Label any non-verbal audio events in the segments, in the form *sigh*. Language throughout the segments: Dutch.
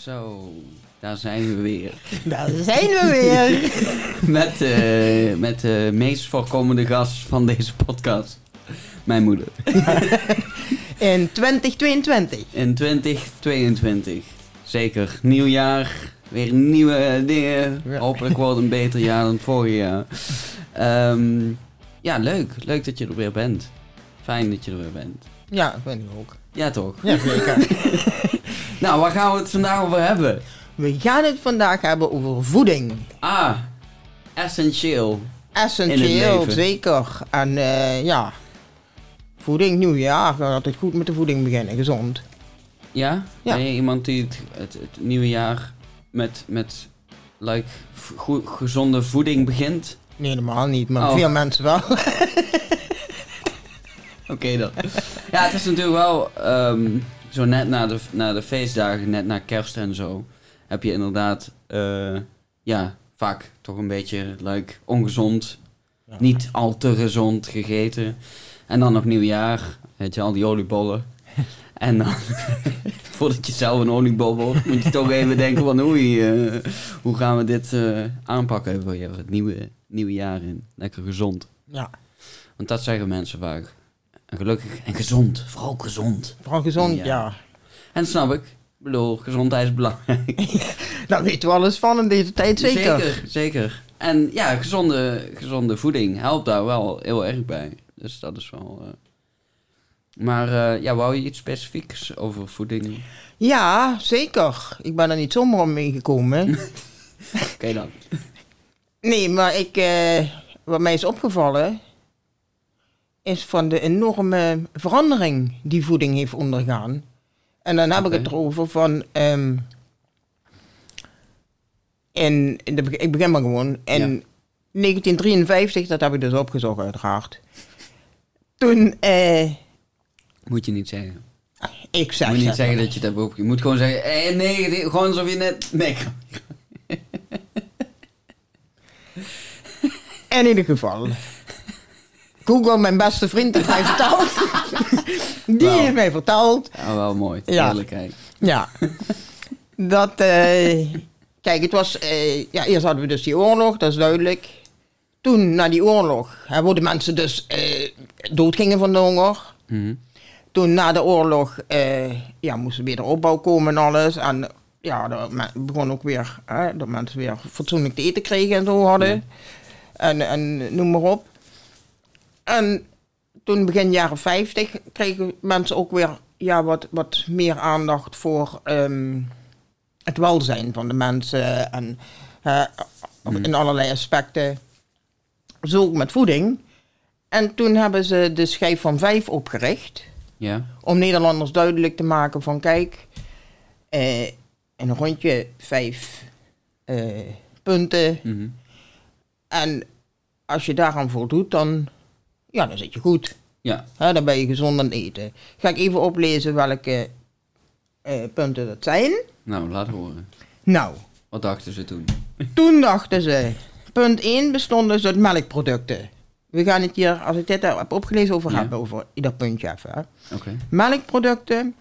Zo, daar zijn we weer. *laughs* Daar zijn we weer. *laughs* Met, eh, met de meest voorkomende gast van deze podcast. Mijn moeder. *laughs* In 2022. In 2022. Zeker. Nieuw jaar. Weer nieuwe dingen. Hopelijk wordt een beter jaar dan het vorige jaar. Ehm, ja, leuk. Leuk dat je er weer bent. Fijn dat je er weer bent. Ja, ik ook. Ja, toch? Ja, zeker. Nou, waar gaan we het vandaag over hebben? We gaan het vandaag hebben over voeding. Ah, essentieel. Essentieel, zeker. En eh, ja, voeding, nieuwjaar. Gaat altijd goed met de voeding beginnen, gezond. Ja? Ja. Ben je iemand die het, het, het nieuwe jaar met, met like, gezonde voeding begint? Nee, helemaal niet, maar Oh. veel mensen wel. *laughs* Oké dan. ja, het is natuurlijk wel ehm, zo net na de, na de feestdagen, net na kerst en zo, heb je inderdaad, eh, ja, vaak toch een beetje like, ongezond, Ja. niet al te gezond gegeten. En dan nog nieuwjaar, weet je, al die oliebollen. *laughs* En dan, *laughs* voordat je zelf een oliebol wordt, moet je toch even denken van oei, eh, hoe gaan we dit eh, aanpakken voor het nieuwe, nieuwe jaar in. Lekker gezond. Ja, Want dat zeggen mensen vaak. En gelukkig en gezond, vooral gezond. vooral gezond, Ja. ja. En dat snap ik. Ik bedoel, gezondheid is belangrijk. *laughs* Daar weten we alles van in deze tijd, zeker. zeker. zeker. En ja, gezonde, gezonde voeding helpt daar wel heel erg bij. Dus dat is wel... eh. Maar eh, ja, wou je iets specifieks over voeding? Ja, zeker. Ik ben er niet zomaar om meegekomen. *laughs* Oké dan. Nee, maar ik, eh, wat mij is opgevallen, is van de enorme verandering die voeding heeft ondergaan. En dan heb ik het erover van, ehm, in, in de, ik begin maar gewoon, in 1953, dat heb ik dus opgezocht uiteraard. Toen, eh, Moet je niet zeggen. ik zeg Moet je niet zeggen dat je het hebt op. Je moet gewoon zeggen, eh, nee, gewoon alsof je net... Nee, In ieder geval. Google, mijn beste vriend, heeft mij verteld. *laughs* Die heeft mij verteld ja, wel mooi. Ja. Ja. Dat, eh, kijk, het was, eh, ja, eerst hadden we dus die oorlog, dat is duidelijk. Toen, na die oorlog, hè, waar de mensen dus eh, doodgingen van de honger. Mhm. Toen, na de oorlog, eh, ja, moest er weer de opbouw komen en alles. En ja, dat begon ook weer, hè, dat mensen weer fatsoenlijk te eten kregen en zo hadden. En, en noem maar op. En toen begin jaren 50 kregen mensen ook weer ja, wat, wat meer aandacht voor ehm, het welzijn van de mensen en eh, in allerlei aspecten. Zo ook met voeding. En toen hebben ze de schijf van vijf opgericht Ja. om Nederlanders duidelijk te maken van kijk, eh, een rondje vijf eh, punten. Mhm. En als je daaraan voldoet, dan, ja, dan zit je goed. Ja. Hè, dan ben je gezond aan het eten. Ga ik even oplezen welke eh, punten dat zijn. Nou, laat horen. Nou, Wat dachten ze toen? *laughs* toen dachten ze, punt 1 bestond dus uit melkproducten. We gaan het hier, als ik dit heb opgelezen, over Ja. hebben, over ieder puntje even. Oké. Melkproducten,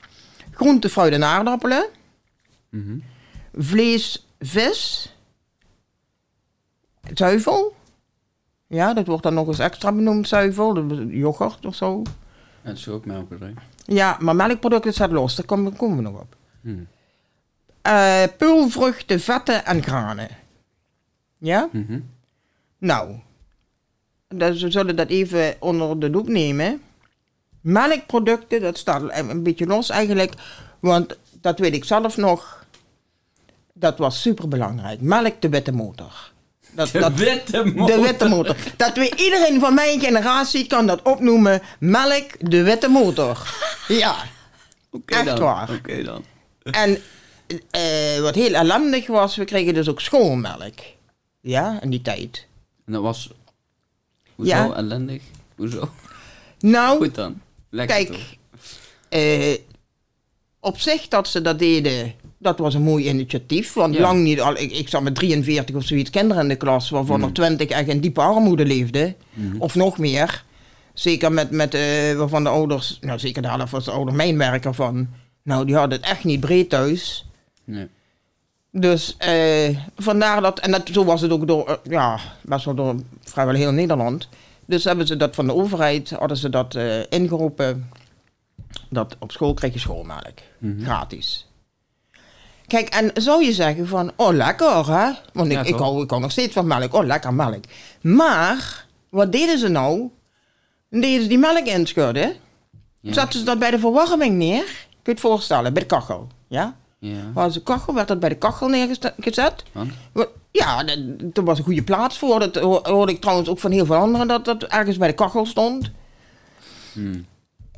groente, fruit en aardappelen, Mhm. vlees, vis, zuivel. Ja, dat wordt dan nog eens extra benoemd, zuivel, yoghurt of zo. Het is ook melkbedrijf. Ja, maar melkproducten staat los, daar komen, komen we nog op. Eh peulvruchten, vetten en granen. Ja? Mhm. Nou, dus we zullen dat even onder de doek nemen. Melkproducten, dat staat een beetje los eigenlijk, want dat weet ik zelf nog. Dat was superbelangrijk. Melk, de witte motor. Dat, De witte motor. de witte motor. Dat weet iedereen van mijn generatie kan dat opnoemen. Melk, de witte motor. Ja. Oké Echt dan. waar. Oké dan. En eh, wat heel ellendig was, we kregen dus ook schoolmelk. Ja, in die tijd. En dat was... Hoezo Ja. ellendig? Hoezo? Nou, Goed dan. Lekker kijk, eh, op zich dat ze dat deden, dat was een mooi initiatief. Want Ja. lang niet al, ik, ik zat met 43 of zoiets kinderen in de klas, waarvan Mm. er 20 echt in diepe armoede leefden. Mhm. Of nog meer. Zeker met, met eh, waarvan de ouders, nou zeker de helft was de ouder mijnwerker van. Nou, die hadden het echt niet breed thuis. Nee. Dus eh, vandaar dat, en dat, zo was het ook door, eh, ja, best wel door vrijwel heel Nederland. Dus hebben ze dat van de overheid, hadden ze dat ingeroepen, dat op school krijg je schoolmelk, Mhm. gratis. Kijk, en zou je zeggen van, oh lekker hè, want ik, Ja, ik, hou, ik hou nog steeds van melk, oh lekker melk. Maar, wat deden ze nou? Deden ze die melk inschudden, Ja. zetten ze dat bij de verwarming neer, kun je het voorstellen, bij de kachel, ja? Ja. Was de kachel, werd dat bij de kachel neergezet. Want? Ja, er was een goede plaats voor. Dat ho- hoorde ik trouwens ook van heel veel anderen dat dat ergens bij de kachel stond. Hmm.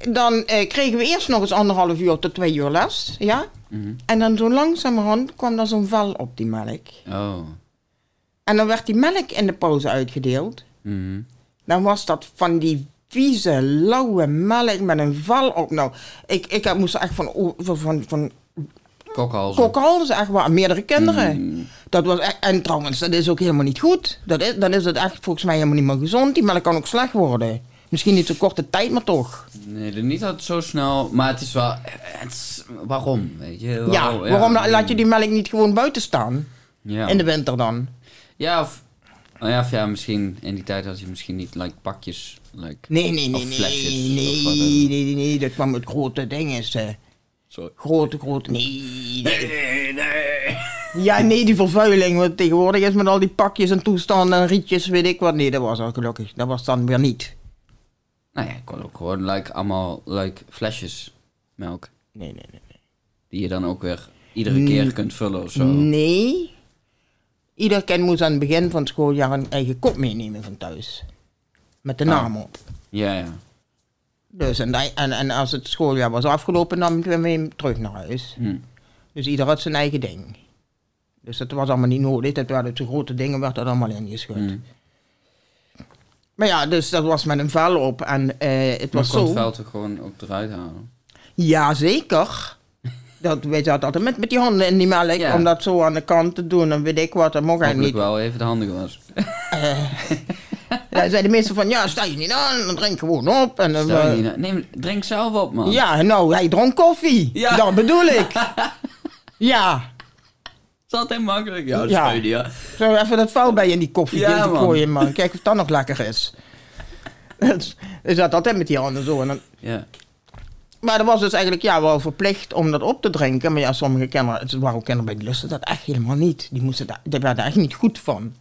Dan eh, kregen we eerst nog eens anderhalf uur tot twee uur les, ja. Mhm. En dan zo langzamerhand kwam er zo'n vel op die melk. Oh. En dan werd die melk in de pauze uitgedeeld. Mhm. Dan was dat van die vieze, lauwe melk met een vel op. Nou, ik, ik heb- moest echt van, o- van, van, van Kokhalzen. kokhalzen, echt waar, meerdere kinderen. Mm. Dat was echt, en trouwens, dat is ook helemaal niet goed. Dat is, dan is het echt volgens mij helemaal niet meer gezond. Die melk kan ook slecht worden. Misschien niet zo korte tijd, maar toch. Nee, er niet altijd zo snel. Maar het is wel. Het is, waarom? Weet je? Ja, Waarom- waarom la- laat je die melk niet gewoon buiten staan? Ja. In de winter dan? Ja, of, oh ja, of ja, misschien in die tijd had je misschien niet like, pakjes. Like, Nee, nee, nee, nee. Nee, nee, nee, nee. Dat kwam met grote dingen. ze. Sorry. Grote, grote. Nee, nee. Ja, nee, die vervuiling. Wat tegenwoordig is met al die pakjes en toestanden en rietjes, weet ik wat. Nee, dat was al gelukkig. Dat was dan weer niet. Nou ja, ik kon ook gewoon like, allemaal like, flesjes melk. Nee, nee, nee. Die je dan ook weer iedere Mm. keer kunt vullen of zo. Nee. Ieder kind moest aan het begin van het schooljaar een eigen kop meenemen van thuis. Met de Ah. naam op. Ja, ja. Dus en, en, en als het schooljaar was afgelopen, nam ik weer mee terug naar huis. Hm. Dus ieder had zijn eigen ding. Dus dat was allemaal niet nodig. Dat waren de grote dingen, werd dat allemaal ingeschud. Maar ja, dus dat was met een vel op. En eh, het Maar was kon het zo. vuil toch gewoon ook eruit halen? Ja, zeker. Dat weet je altijd met, met die handen in die melk. Ja. Om dat zo aan de kant te doen. En weet ik wat, dat mocht hij niet. wel even de handen was. Ja, zeiden de meesten van, ja, sta je niet aan, dan drink gewoon op. En, dan, eh, niet Neem, drink zelf op, man. ja, nou, hij dronk koffie. Ja. Dat bedoel ik. *laughs* ja, is altijd makkelijk. Ja, dat Ja. is ja. zo even dat vuil bij je in die koffie Ja, ja, man. gooien, man. Kijk of dat nog lekker is. *laughs* Dus, Je zat altijd met die handen zo. En dan, ja. maar dat was dus eigenlijk ja, wel verplicht om dat op te drinken. Maar ja, sommige kinderen, het waren ook kinderen bij die lusten dat echt helemaal niet. Die, moesten daar, die werden er echt niet goed van.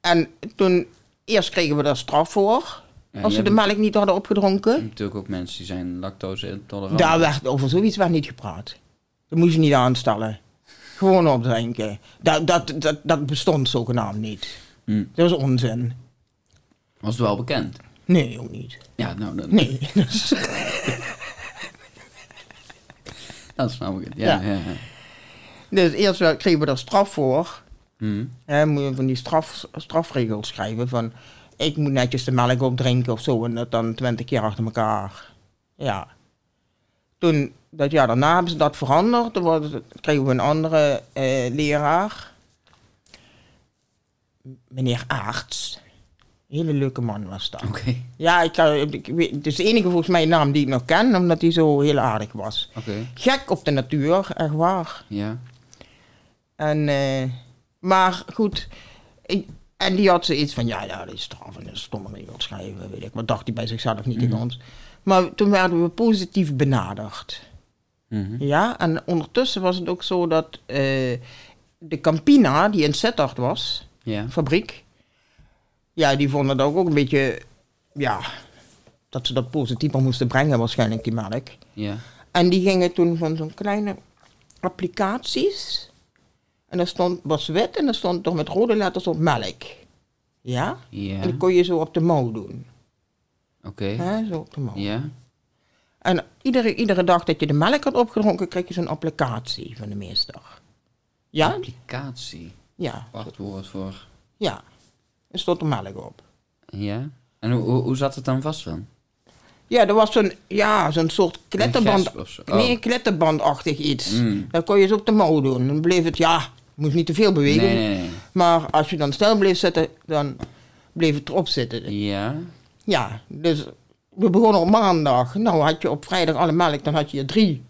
En toen, eerst kregen we daar straf voor. Ja, als ze de melk niet hadden opgedronken. Je hebt natuurlijk ook mensen die zijn lactose intolerant. Daar werd over zoiets werd niet gepraat. Dat moest je niet aanstellen. Gewoon opdrinken. Dat, dat, dat, dat bestond zogenaamd niet. Hm. Dat was onzin. Was het wel bekend? Nee, ook niet. Ja, nou, dat, Nee. *laughs* dat snap ik. Ja, Ja. ja. ja. dus eerst wel kregen we er straf voor. Hm. Hè, moet je van die straf, strafregels schrijven van... Ik moet netjes de melk opdrinken of zo. En dat dan twintig keer achter elkaar. Ja. Toen, dat jaar daarna hebben ze dat veranderd. Toen kregen we een andere eh, leraar. Meneer Aarts. Hele leuke man was dat. Ja, ik, kan- ik het is de enige volgens mij naam die ik nog ken, omdat hij zo heel aardig was. Gek op de natuur, echt waar. Ja. En, eh, maar goed, ik, en die had zoiets van, ja, ja, die straf en een stomme regel schrijven, weet ik. Maar dacht hij bij zichzelf niet tegen ons. Maar toen werden we positief benaderd. Mhm. Ja, en ondertussen was het ook zo dat eh, de Campina, die in Sittard was, Ja. fabriek. Ja, die vonden dat ook een beetje, ja, dat ze dat positiever moesten brengen waarschijnlijk, die melk. Ja. En die gingen toen van zo'n kleine applicaties. En dat stond, was wit en dat stond toch met rode letters op melk. Ja? Ja. En die kon je zo op de mouw doen. Oké. Zo op de. Ja. En iedere, iedere dag dat je de melk had opgedronken, kreeg je zo'n applicatie van de meester. Ja? Applicatie. Ja. Wachtwoord voor. Ja. Er stond de melk op. Ja. En hoe, hoe, hoe zat het dan vast dan? Ja, er was zo'n ja, zo'n soort klitterband. gesp of zo? Oh. Nee, klitterbandachtig iets. Mm. Dat kon je zo op de mouw doen. Dan bleef het, ja, moest niet te veel bewegen. Nee, nee, nee. Maar als je dan stil bleef zitten, dan bleef het erop zitten. Ja. Ja, dus we begonnen op maandag. Nou, had je op vrijdag alle melk, dan had je drie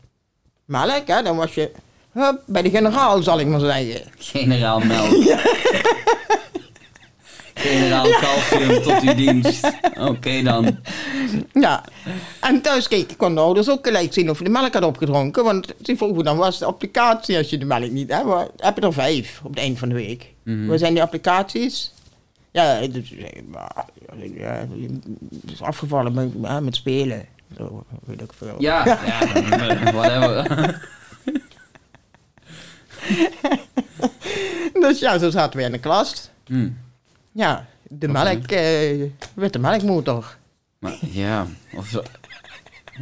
melk. Hè? Dan was je Hup, bij de generaal zal ik maar zeggen. Generaal melk. *laughs* Generaal calcium tot uw dienst. Oké dan. Ja. En thuis keken kon de ouders ook gelijk zien of je de melk had opgedronken. Want vroegen dan was de applicatie als je de melk niet hebt. Heb je er vijf op het eind van de week. Mhm. Wat zijn die applicaties? Ja, dus, eh, maar, ja, het is afgevallen met, ja, met spelen. Zo, weet ik veel. Ja, *laughs* ja, whatever. *laughs* Dus ja, zo zaten we in de klas. Hm. Ja, de melk, eh witte melkmotor. Maar ja, of zo.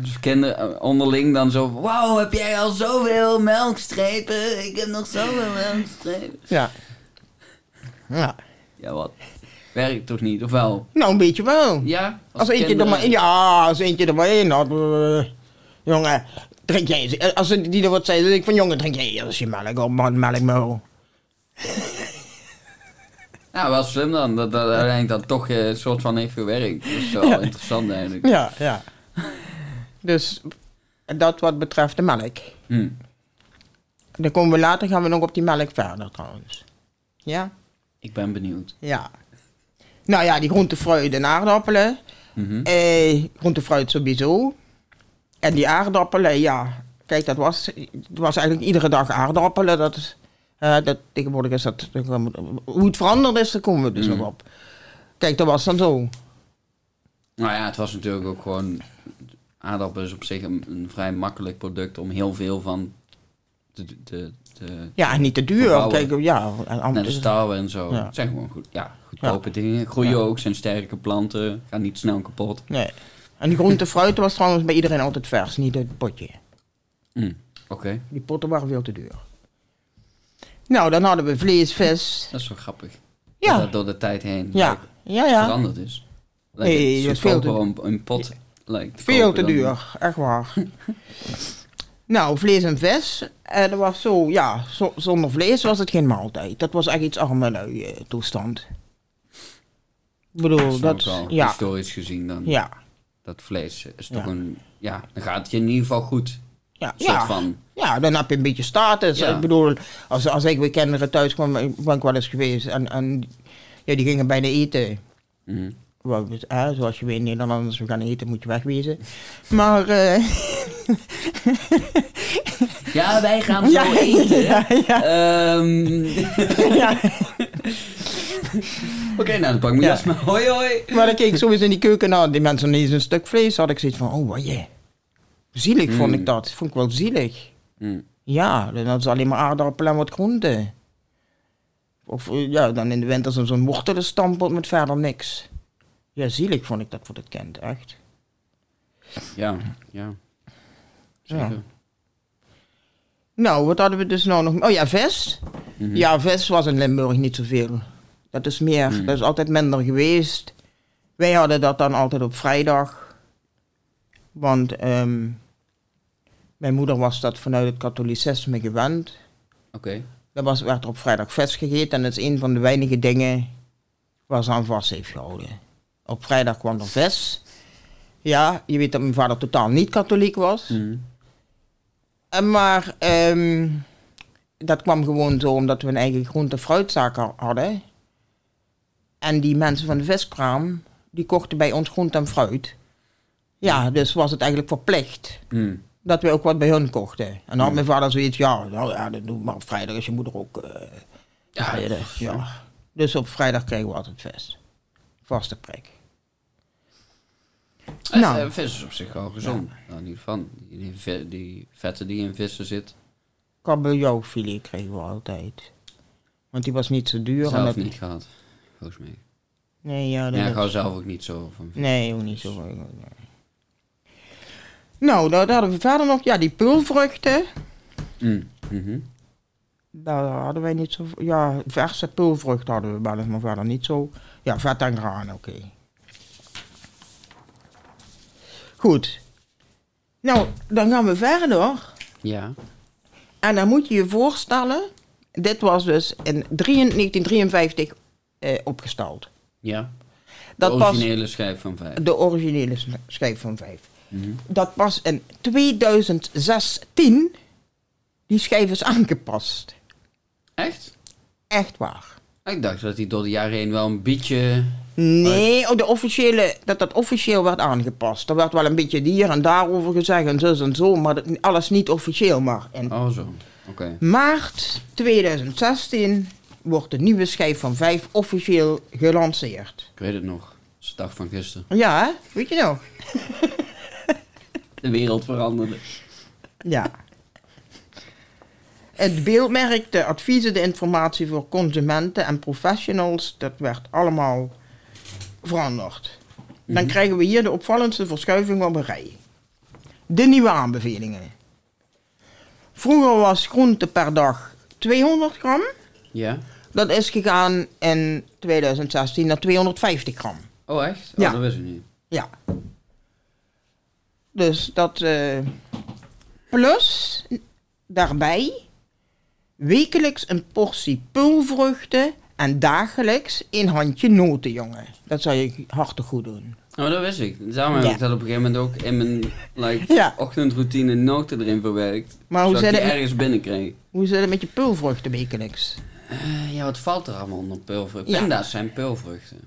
Of kinderen onderling dan zo... Wauw, heb jij al zoveel melkstrepen? Ik heb nog zoveel melkstrepen. Ja. Ja. Ja, wat? Werkt toch niet, of wel? Nou, een beetje wel. Ja? Als eentje er maar, ja, als eentje er maar in had. eh, jongen, drink jij eens. Als die er wat zei, dan ik van jongen, drink jij als je melk op, man. Ja, *laughs* wel slim dan. Dat, dat uiteindelijk dan toch eh, een soort van heeft gewerkt. Dat is wel interessant eigenlijk. Ja, ja. Dus dat wat betreft de melk. Hm. Dan komen we later, gaan we nog op die melk verder trouwens. Ja? Ik ben benieuwd. Ja. Nou ja, die groente, fruit en aardappelen. Mhm. Eh, groente, fruit sowieso. En die aardappelen, ja. Kijk, dat was, het was eigenlijk iedere dag aardappelen. Dat, is, eh, dat, tegenwoordig is dat... Hoe het veranderd is, daar komen we dus Mhm. nog op. Kijk, dat was dan zo. Nou ja, het was natuurlijk ook gewoon... Aardappelen is op zich een, een vrij makkelijk product om heel veel van te, te, te, Ja, niet te duur. Kijk, ja. En, de anders- stouwen en zo. Ja. Het zijn gewoon goed, ja, goedkope dingen. Groeien ook, zijn sterke planten, gaan niet snel kapot. nee. En die groente, fruit was trouwens bij iedereen altijd vers, niet het potje. Hm, Oké, Die potten waren veel te duur. Nou, dan hadden we vlees, vis. dat is wel grappig. Ja. Dat dat door de tijd heen Ja, ja, ja. veranderd is. Nee, Lijkt dat het is veel te- om een pot lijkt Veel te dan- duur, echt waar. *laughs* nou, vlees en vis. En dat was zo, ja, zo- zonder vlees was het geen maaltijd. Dat was echt iets arme lui eh, toestand. Ik bedoel, Dat dat, ja, historisch gezien dan. ja, Dat vlees is toch Ja. een... Ja, dan gaat het je in ieder geval goed. ja, ja. van... Ja, dan heb je een beetje status. Ja. Ik bedoel, als, als ik bij kinderen thuis kwam, ben ik wel eens geweest. En, en ja, die gingen bijna eten. mhm. Hè, zoals je weet, Nederlanders, we gaan eten, moet je wegwezen. Maar, eh, Ja, wij gaan *laughs* zo ja, eten. ja, ja, Ehm, *laughs* *laughs* Oké, nou dan pak ik mijn Ja. jas maar. *laughs* Hoi, hoi. Maar dan keek ik eens in die keuken naar die mensen niet eens een stuk vlees. Had ik zoiets van, oh wat je. Zielig vond Mm. ik dat. Vond ik wel zielig. Hm. Ja, dan hadden ze alleen maar aardappelen en wat groenten. Of eh, ja, dan in de winter zo'n wortelenstamppot met verder niks. Ja, zielig vond ik dat voor het kind, echt. Ja, ja. Zeker. Ja. Nou, wat hadden we dus nou nog? Oh ja, vis. Mhm. Ja, vis was in Limburg niet zoveel. Dat is meer, Hmm. dat is altijd minder geweest. Wij hadden dat dan altijd op vrijdag. Want ehm, mijn moeder was dat vanuit het katholicisme gewend. Oké. Er was, werd er op vrijdag vis gegeten en dat is een van de weinige dingen waar ze aan vast heeft gehouden. Op vrijdag kwam er vis. Ja, je weet dat mijn vader totaal niet katholiek was. Mhm. En Maar ehm, dat kwam gewoon zo omdat we een eigen groente- en fruitzaak ha- hadden. En die mensen van de viskraam, die kochten bij ons groente en fruit. Ja, dus was het eigenlijk verplicht Hm. dat we ook wat bij hun kochten. En dan had mijn vader zoiets, ja, nou ja, dat doe maar op vrijdag is je moeder ook eh Ja, tevreden. ja. Dus op vrijdag krijgen we altijd vis. Vaste prik. Nou. Nou. vis is op zich wel gezond. Nou, in ieder geval, die, die, die vetten die in vissen zit, Kabeljauwfilet kregen we altijd. Want die was niet zo duur. en zelf dat- niet gehad. Volgens mij. Nee, ja, dat Ja, ik is- hou zelf ook niet zo van. Nee, ook niet zo. nee. Nou, daar daar hadden we verder nog, ja, die pulvruchten. Mm. Mhm. Daar hadden wij niet zo. Ja, verse pulvruchten hadden we wel eens, maar verder niet zo. Ja, vet en graan, oké. Goed. Nou, dan gaan we verder. Ja. En dan moet je je voorstellen. Dit was dus in 1953 eh, opgesteld. Ja. Dat de pas originele schijf van vijf. de originele schijf van vijf. Mhm. Dat pas in 2016 die Die schijf is aangepast. Echt? Echt waar. Ik dacht dat hij door de jaren heen wel een beetje... Nee, oh, de officiële, dat dat officieel werd aangepast. Er werd wel een beetje hier en daarover gezegd en zo en zo, maar dat, alles niet officieel. Maar in Oh, zo. Oké. maart 2016 wordt de nieuwe schijf van 5 officieel gelanceerd. Ik weet het nog. Dat is de dag van gisteren. Ja, hè? weet je nog? *laughs* De wereld veranderde. Ja. Het beeldmerk, de adviezen, de informatie voor consumenten en professionals, dat werd allemaal veranderd. Dan krijgen we hier de opvallendste verschuiving op een rij. De nieuwe aanbevelingen. Vroeger was groente per dag 200 gram. Ja? Dat is gegaan in 2016 naar 250 gram. Oh, echt? Oh, Ja. dat wist ik niet. Ja. Dus dat. eh, plus daarbij wekelijks een portie pulvruchten en dagelijks een handje noten, jongen. Dat zou je hartstikke goed doen. Oh, dat wist ik. Daarom heb Ja. ik dat op een gegeven moment ook in mijn like, Ja. ochtendroutine noten erin verwerkt. Maar hoe zodat ik die het, ergens binnenkreeg. hoe zit het met je pulvruchten wekelijks? Eh, ja, wat valt er allemaal onder peulvruchten? Ja. Pinda's zijn peulvruchten.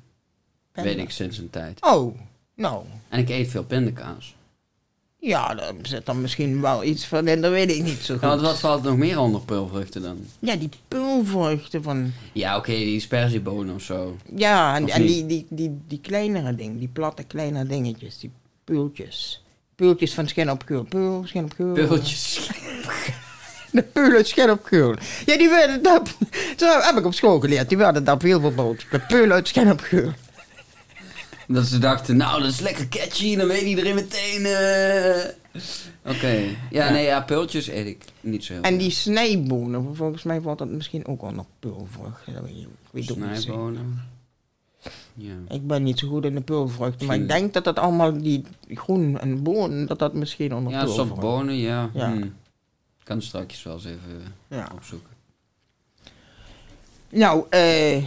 Weet ik sinds een tijd. Oh, nou. En ik eet veel pindakaas. Ja, daar zit dan misschien wel iets van in, dat weet ik niet zo goed. wat valt nog meer onder peulvruchten dan? Ja, die pulvruchten van... Ja, oké, die sperziebonen of zo. Ja, en, Of en niet? die, die, die, die kleinere dingen, die platte kleine dingetjes, die peultjes. Peultjes van schijn op keul. Peul, schijn op. Peultjes. De peulen schijn op. Ja, die werden dat, zo heb ik op school geleerd. Die werden daar veel verboden. De peulen uit op keul. Dat ze dachten, nou, dat is lekker catchy, dan weet iedereen meteen... eh. Oké. Ja, nee, ja, peultjes eet ik niet zo heel En die snijbonen, volgens mij valt dat misschien ook peulvruchten. Dat weet ik- Ik weet ook niet zeker. Snijbonen. Ja. Ik ben niet zo goed in de peulvruchten, maar ik denk dat dat allemaal die groen en bonen, dat dat misschien onder Ja, peulvruchten. softbonen, ja. Ja. Hm. Ik kan het straks wel eens even Ja. opzoeken. Nou, eh...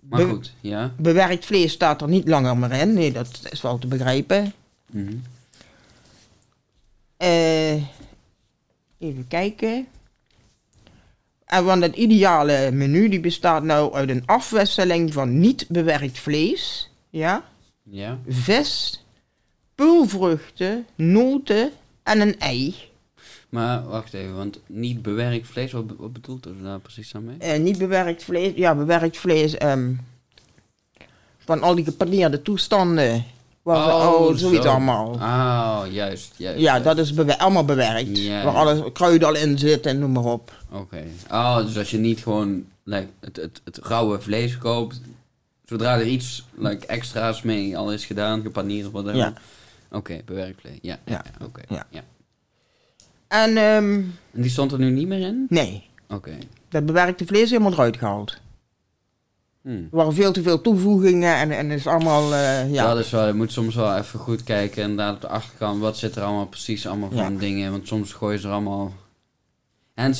Maar be- goed, ja. Bewerkt vlees staat er niet langer meer in. Nee, dat is wel te begrijpen. Eh, even kijken. En want het ideale menu die bestaat nou uit een afwisseling van niet bewerkt vlees, ja, Ja. vis, pulvruchten, noten en een ei. Maar wacht even, want niet bewerkt vlees, wat, wat bedoelt er daar precies aan mee? Eh, niet bewerkt vlees, ja, bewerkt vlees ehm, van al die gepaneerde toestanden. Waar we, oh, zoiets zo. allemaal. Oh, juist, juist. Ja, juist. dat is bewer- allemaal bewerkt. Ja, waar ja. alles kruiden al in zit en noem maar op. Oké. Oh, dus als je niet gewoon like, het, het, het rauwe vlees koopt, zodra er iets like, extra's mee al is gedaan, gepaneerd of whatever. Ja. Oké, bewerkt vlees. Ja, ja. Ja. ja, oké. Ja. ja. En ehm, En die stond er nu niet meer in? nee, Oké. dat bewerkte vlees is helemaal eruit gehaald. Hm. Er waren veel te veel toevoegingen en, en is allemaal, eh, ja. Dat is wel, je moet soms wel even goed kijken inderdaad op de achterkant, wat zit er allemaal precies allemaal van Ja. dingen, want soms gooien ze er allemaal... En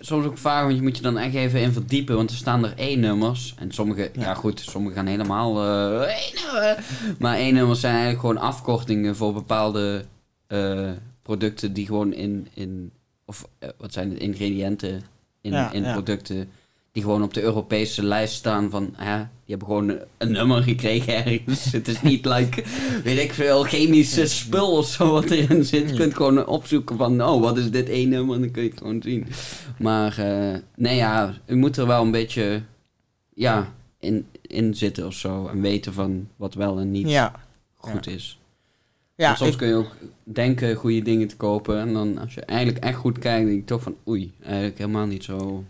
soms ook vaak, want je moet je dan echt even in verdiepen, want er staan er één nummers en sommige, ja, goed, sommige gaan helemaal, *laughs* één nummer. maar één nummers zijn eigenlijk gewoon afkortingen voor bepaalde eh, producten die gewoon in, in of eh, wat zijn het, ingrediënten in, Ja, in ja. producten die gewoon op de Europese lijst staan van, ja, die hebben gewoon een, een nummer gekregen ergens. Het is niet *laughs* like, weet ik veel, chemische spul of zo wat erin zit. Je kunt gewoon opzoeken van, oh, wat is dit één nummer? En dan kun je het gewoon zien. Maar, eh, nee ja, je moet er wel een beetje, ja, in, in zitten of zo. En weten van wat wel en niet ja. goed is. Ja, soms ik- kun je ook denken goede dingen te kopen. En dan als je eigenlijk echt goed kijkt, denk je toch van, oei, eigenlijk helemaal niet zo...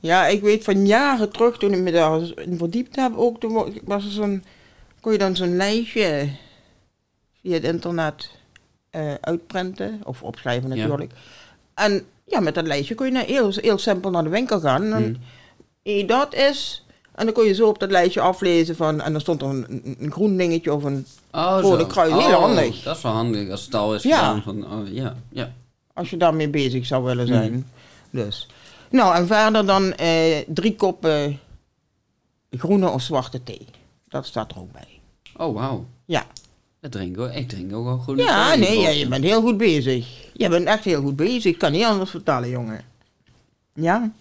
ja, ik weet van jaren terug, toen ik me daar in verdiept heb, ook, toen wa- was er zo'n, kon je dan zo'n lijstje via het internet eh, uitprinten, of opschrijven Ja. natuurlijk. En ja, met dat lijstje kon je naar, heel, heel simpel naar de winkel gaan. En Hm. eh, dat is, en dan kon je zo op dat lijstje aflezen van, en dan stond er een, een, groen dingetje of een, Oh, Voor zo. de krui, heel Oh, handig. Dat is wel handig als het al is Ja. gedaan van, oh, ja, ja. als je daarmee bezig zou willen zijn. Dus. Nou, en verder dan eh, drie koppen groene of zwarte thee. Dat staat er ook bij. Oh, wauw. Ja. Dat drink ik. Ik drink ook wel goed. Ja, nee, ja, je bent heel goed bezig. Je bent echt heel goed bezig. Ik kan niet anders vertellen, jongen. Ja?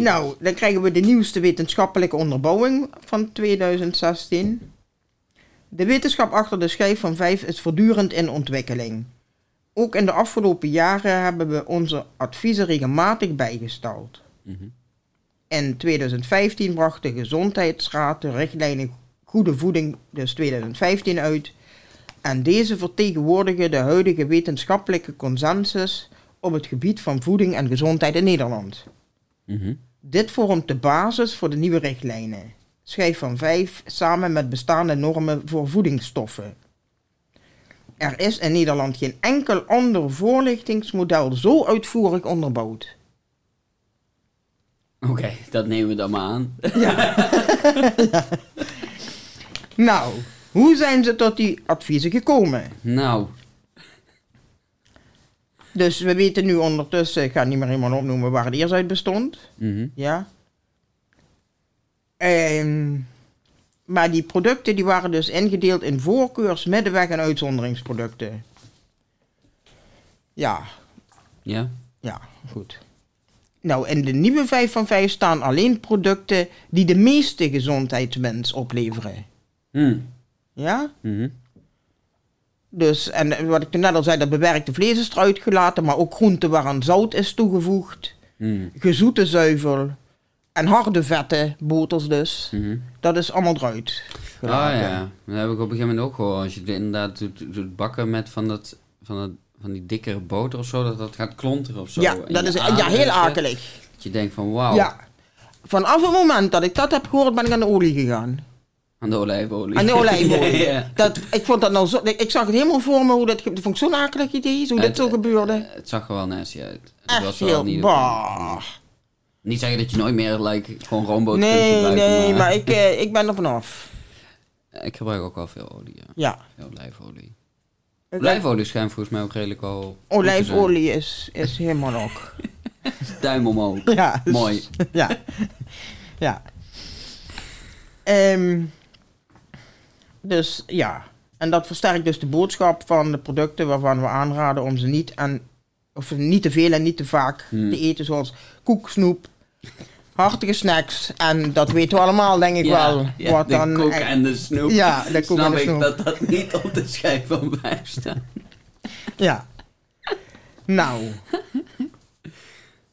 Nou, dan krijgen we de nieuwste wetenschappelijke onderbouwing van 2016. De wetenschap achter de schijf van 5 is voortdurend in ontwikkeling. Ook in de afgelopen jaren hebben we onze adviezen regelmatig bijgesteld. Mhm. In 2015 bracht de Gezondheidsraad de richtlijnen Goede Voeding, dus 2015, uit. En deze vertegenwoordigen de huidige wetenschappelijke consensus op het gebied van voeding en gezondheid in Nederland. Mhm. Dit vormt de basis voor de nieuwe richtlijnen. Schijf van 5 samen met bestaande normen voor voedingsstoffen. Er is in Nederland geen enkel ander voorlichtingsmodel zo uitvoerig onderbouwd. Oké, dat nemen we dan maar aan. *laughs* Nou, hoe zijn ze tot die adviezen gekomen? nou, Dus we weten nu ondertussen, ik ga niet meer helemaal opnoemen waar het eerst uit bestond. mhm. Ja. Ehm, maar die producten die waren dus ingedeeld in voorkeurs, middenweg en uitzonderingsproducten. Ja, ja. ja, goed. Nou, in de nieuwe 5 van 5 staan alleen producten die de meeste gezondheidswinst opleveren. Hm. Ja? Mhm. Dus, en wat ik toen net al zei, dat bewerkte vlees is eruit gelaten, maar ook groenten waaraan zout is toegevoegd, Hm. gezoete zuivel en harde vetten, boters dus. Mhm. Dat is allemaal eruit Ah ja, dat heb ik op een gegeven moment ook gehoord. Als je het inderdaad doet, doet bakken met van, dat, van, dat, van die dikkere boter of zo, dat dat gaat klonteren of zo. Ja, dat is ja, heel akelig. Dat je denkt van wauw, Ja. Vanaf het moment dat ik dat heb gehoord, ben ik aan de olie gegaan. Aan de olijfolie. Aan de olijfolie. ja, *laughs* ja. Dat, ik vond dat nou zo... Ik zag het helemaal voor me hoe dat... Dat vond ik zo'n akelig idee, hoe dat zo gebeurde. Het zag er wel nasty uit. Het Echt was wel heel... niet, niet zeggen dat je nooit meer like, gewoon roomboter kunt Nee, gebruiken. nee, maar ik, eh, ik ben er vanaf. Ik gebruik ook wel veel olie, ja. Ja. Veel olijfolie. Olijfolie schijnt volgens mij ook redelijk wel... te Olijfolie is, is helemaal ook. *laughs* Duim omhoog. Ja. dus- Mooi. *laughs* Ja. Ja. Ehm, dus ja. En dat versterkt dus de boodschap van de producten waarvan we aanraden om ze niet, en, of niet te veel en niet te vaak Hmm. te eten. Zoals koek, snoep, hartige snacks. En dat weten we allemaal, denk ik Ja, wel. ja, wat de dan koek echt- en de snoep. Ja, de koek Snap en de ik snoep. dat dat niet op de schijf van vijf staat. *laughs* Ja. Nou.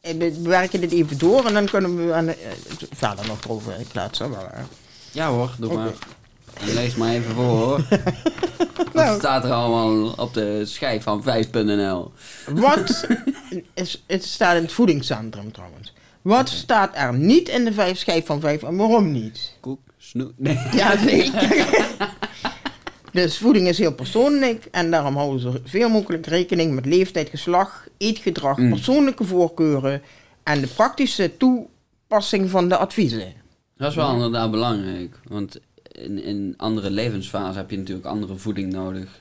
Eh, We werken dit even door en dan kunnen we eh, verder nog erover kletsen. hè. Ja hoor, doe maar. Lees maar even voor hoor. *laughs* Wat Nou. staat er allemaal op de schijf van 5.nl? Wat *laughs* is, het staat in het voedingscentrum trouwens. Wat staat er niet in de vijf schijf van vijf en waarom niet? Koek, snoep. Nee. *laughs* Ja, zeker. dus voeding is heel persoonlijk en daarom houden ze veel mogelijk rekening met leeftijd, geslacht, eetgedrag, Mm. persoonlijke voorkeuren en de praktische toepassing van de adviezen. Dat is wel inderdaad belangrijk. Want in, in andere levensfasen heb je natuurlijk andere voeding nodig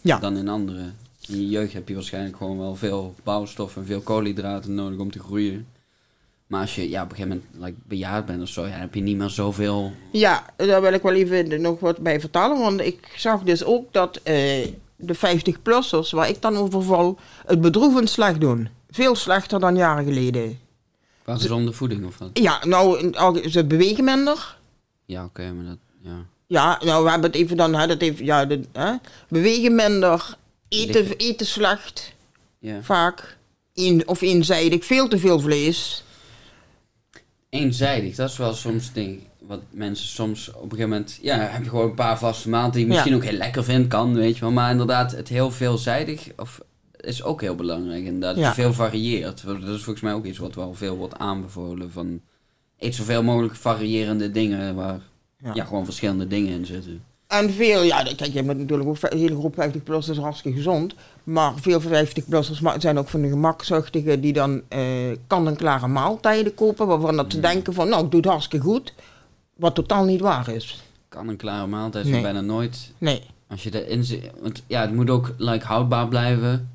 Ja. dan in andere. In je jeugd heb je waarschijnlijk gewoon wel veel bouwstoffen en veel koolhydraten nodig om te groeien. Maar als je ja, op een gegeven moment like, bejaard bent of zo, ja, dan heb je niet meer zoveel. Ja, daar wil ik wel even nog wat bij vertellen. Want ik zag dus ook dat eh, de 50-plussers, waar ik dan over val, het bedroevend slecht doen. Veel slechter dan jaren geleden. Qua gezonde voeding of wat? Ja, nou, ze bewegen minder. Ja, oké, maar dat. Ja. Ja, nou, we hebben het even dan, hè, dat even, ja, hè, bewegen minder, eten, eten slecht, ja. vaak. Een, of eenzijdig, veel te veel vlees. Eenzijdig, dat is wel soms het ding. Wat mensen soms op een gegeven moment. Ja, heb je gewoon een paar vaste maanden die je misschien Ja. ook heel lekker vindt, kan, weet je wel. Maar inderdaad, het heel veelzijdig of, is ook heel belangrijk. Inderdaad, dat je veel varieert. Dat is volgens mij ook iets wat wel veel wordt aanbevolen. Van eet zoveel mogelijk variërende dingen waar ja. Ja. gewoon verschillende dingen in zitten. En veel, ja, kijk, je hebt natuurlijk ook een hele groep 50-plussers hartstikke gezond. Maar veel 50-plussers ma- zijn ook van de gemakzuchtigen die dan eh kant-en-klare maaltijden kopen. Waarvan dat ze denken van, nou, ik doe het hartstikke goed. Wat totaal niet waar is. Kan een klare maaltijd Nee. bijna nooit. Nee. Als je erin zit. Want ja, het moet ook like, houdbaar blijven.